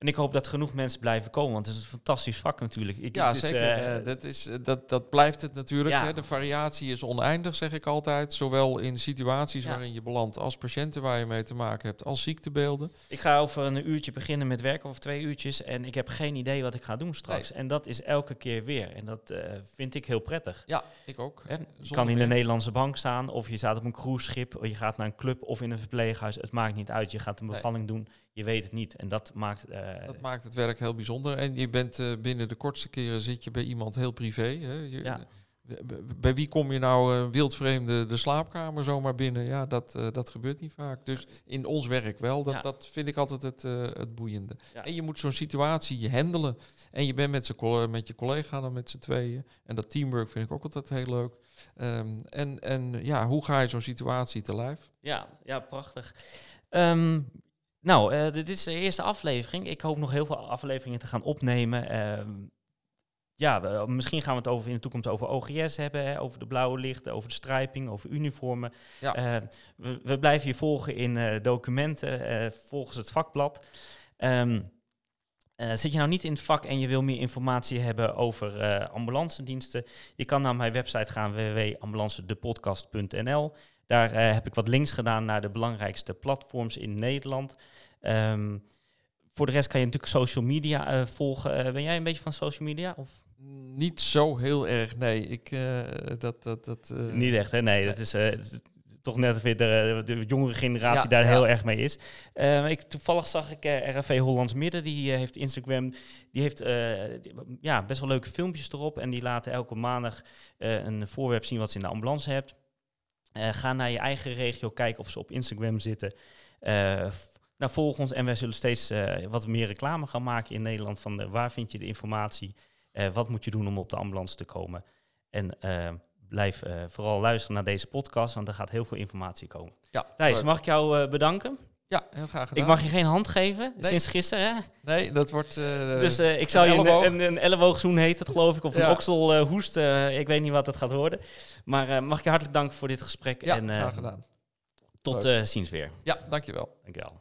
Speaker 1: en ik hoop dat genoeg mensen blijven komen, want het is een fantastisch vak natuurlijk. Ik,
Speaker 2: Ja,
Speaker 1: het is,
Speaker 2: zeker.
Speaker 1: eh,
Speaker 2: Eh, dat, is, eh, dat, dat blijft het natuurlijk.
Speaker 1: Ja.
Speaker 2: Hè. De variatie is oneindig, zeg ik altijd. Zowel in situaties
Speaker 1: Ja.
Speaker 2: waarin je belandt als patiënten waar je mee te maken hebt, als ziektebeelden.
Speaker 1: Ik ga over een uurtje beginnen met werken, of twee uurtjes. En ik heb geen idee wat ik ga doen straks. En dat is elke keer weer. En dat vind ik heel prettig.
Speaker 2: Ja, ik ook.
Speaker 1: Hè, Je kan in de. Nederlandse bank staan, of je staat op een cruiseschip, of je gaat naar een club of in een verpleeghuis. Het maakt niet uit. Je gaat een
Speaker 2: Nee.
Speaker 1: bevalling doen, je weet het niet. En dat maakt.
Speaker 2: Dat maakt het werk heel bijzonder. En je bent eh, binnen de kortste keren zit je bij iemand heel privé. Hè. Je-
Speaker 1: Ja.
Speaker 2: b- b- Bij wie kom je nou eh, wildvreemde de slaapkamer zomaar binnen? Ja, dat, eh, dat gebeurt niet vaak. Dus in ons werk wel. Dat,
Speaker 1: Ja.
Speaker 2: dat vind ik altijd het, eh, het boeiende.
Speaker 1: Ja.
Speaker 2: En je moet zo'n situatie handelen. En je bent met, z'n met je collega dan met z'n tweeën. En dat teamwork vind ik ook altijd heel leuk. Ehm, en, en ja, hoe ga je zo'n situatie te lijf?
Speaker 1: Ja, ja, prachtig. Ehm, nou, eh, dit is de eerste aflevering. Ik hoop nog heel veel afleveringen te gaan opnemen. Ehm, ja, we- misschien gaan we het over, in de toekomst over OGS hebben, hè, over de blauwe lichten, over de strijping, over uniformen.
Speaker 2: Ja.
Speaker 1: Eh, we, we blijven je volgen in eh, documenten, volgens het vakblad. Ehm, eh, zit je nou niet in het vak en je wil meer informatie hebben over eh ambulancediensten? Je kan naar mijn website gaan www.ambulancedepodcast.nl. Daar eh, heb ik wat links gedaan naar de belangrijkste platforms in Nederland. Ehm, voor de rest kan je natuurlijk social media eh, volgen. Eh, ben jij een beetje van social media? Of?
Speaker 2: Niet zo heel erg, nee. Ik, dat, dat, dat,
Speaker 1: Niet echt, hè? Nee, dat is, toch net weer de, de jongere generatie
Speaker 2: Ja,
Speaker 1: daar
Speaker 2: ja.
Speaker 1: heel erg mee is. Eh, ik, toevallig zag ik eh, RFV Hollands Midden, die heeft Instagram, die heeft die- ja, best wel leuke filmpjes erop. En die laten elke maandag een voorwerp zien wat ze in de ambulance hebt. Eh, ga naar je eigen regio, kijken of ze op Instagram zitten. Nou, volg ons en wij zullen steeds eh, wat meer reclame gaan maken in Nederland. Van de, waar vind je de informatie? Wat moet je doen om op de ambulance te komen? En blijf vooral luisteren naar deze podcast, want er gaat heel veel informatie komen.
Speaker 2: Ja,
Speaker 1: Thijs, mag ik jou bedanken?
Speaker 2: Ja, heel graag gedaan.
Speaker 1: Ik mag je geen hand geven,
Speaker 2: Nee.
Speaker 1: sinds gisteren. Hè?
Speaker 2: Nee, dat wordt... eh,
Speaker 1: dus eh, ik zou
Speaker 2: een
Speaker 1: je
Speaker 2: elleboog.
Speaker 1: een, een, een elleboogzoen heet het, geloof ik, of een okselhoest. eh ik weet niet wat het gaat worden. Maar eh, mag ik je hartelijk danken voor dit gesprek
Speaker 2: ja,
Speaker 1: en eh,
Speaker 2: graag gedaan.
Speaker 1: tot eh, ziens weer.
Speaker 2: Ja, dankjewel.
Speaker 1: Dankjewel.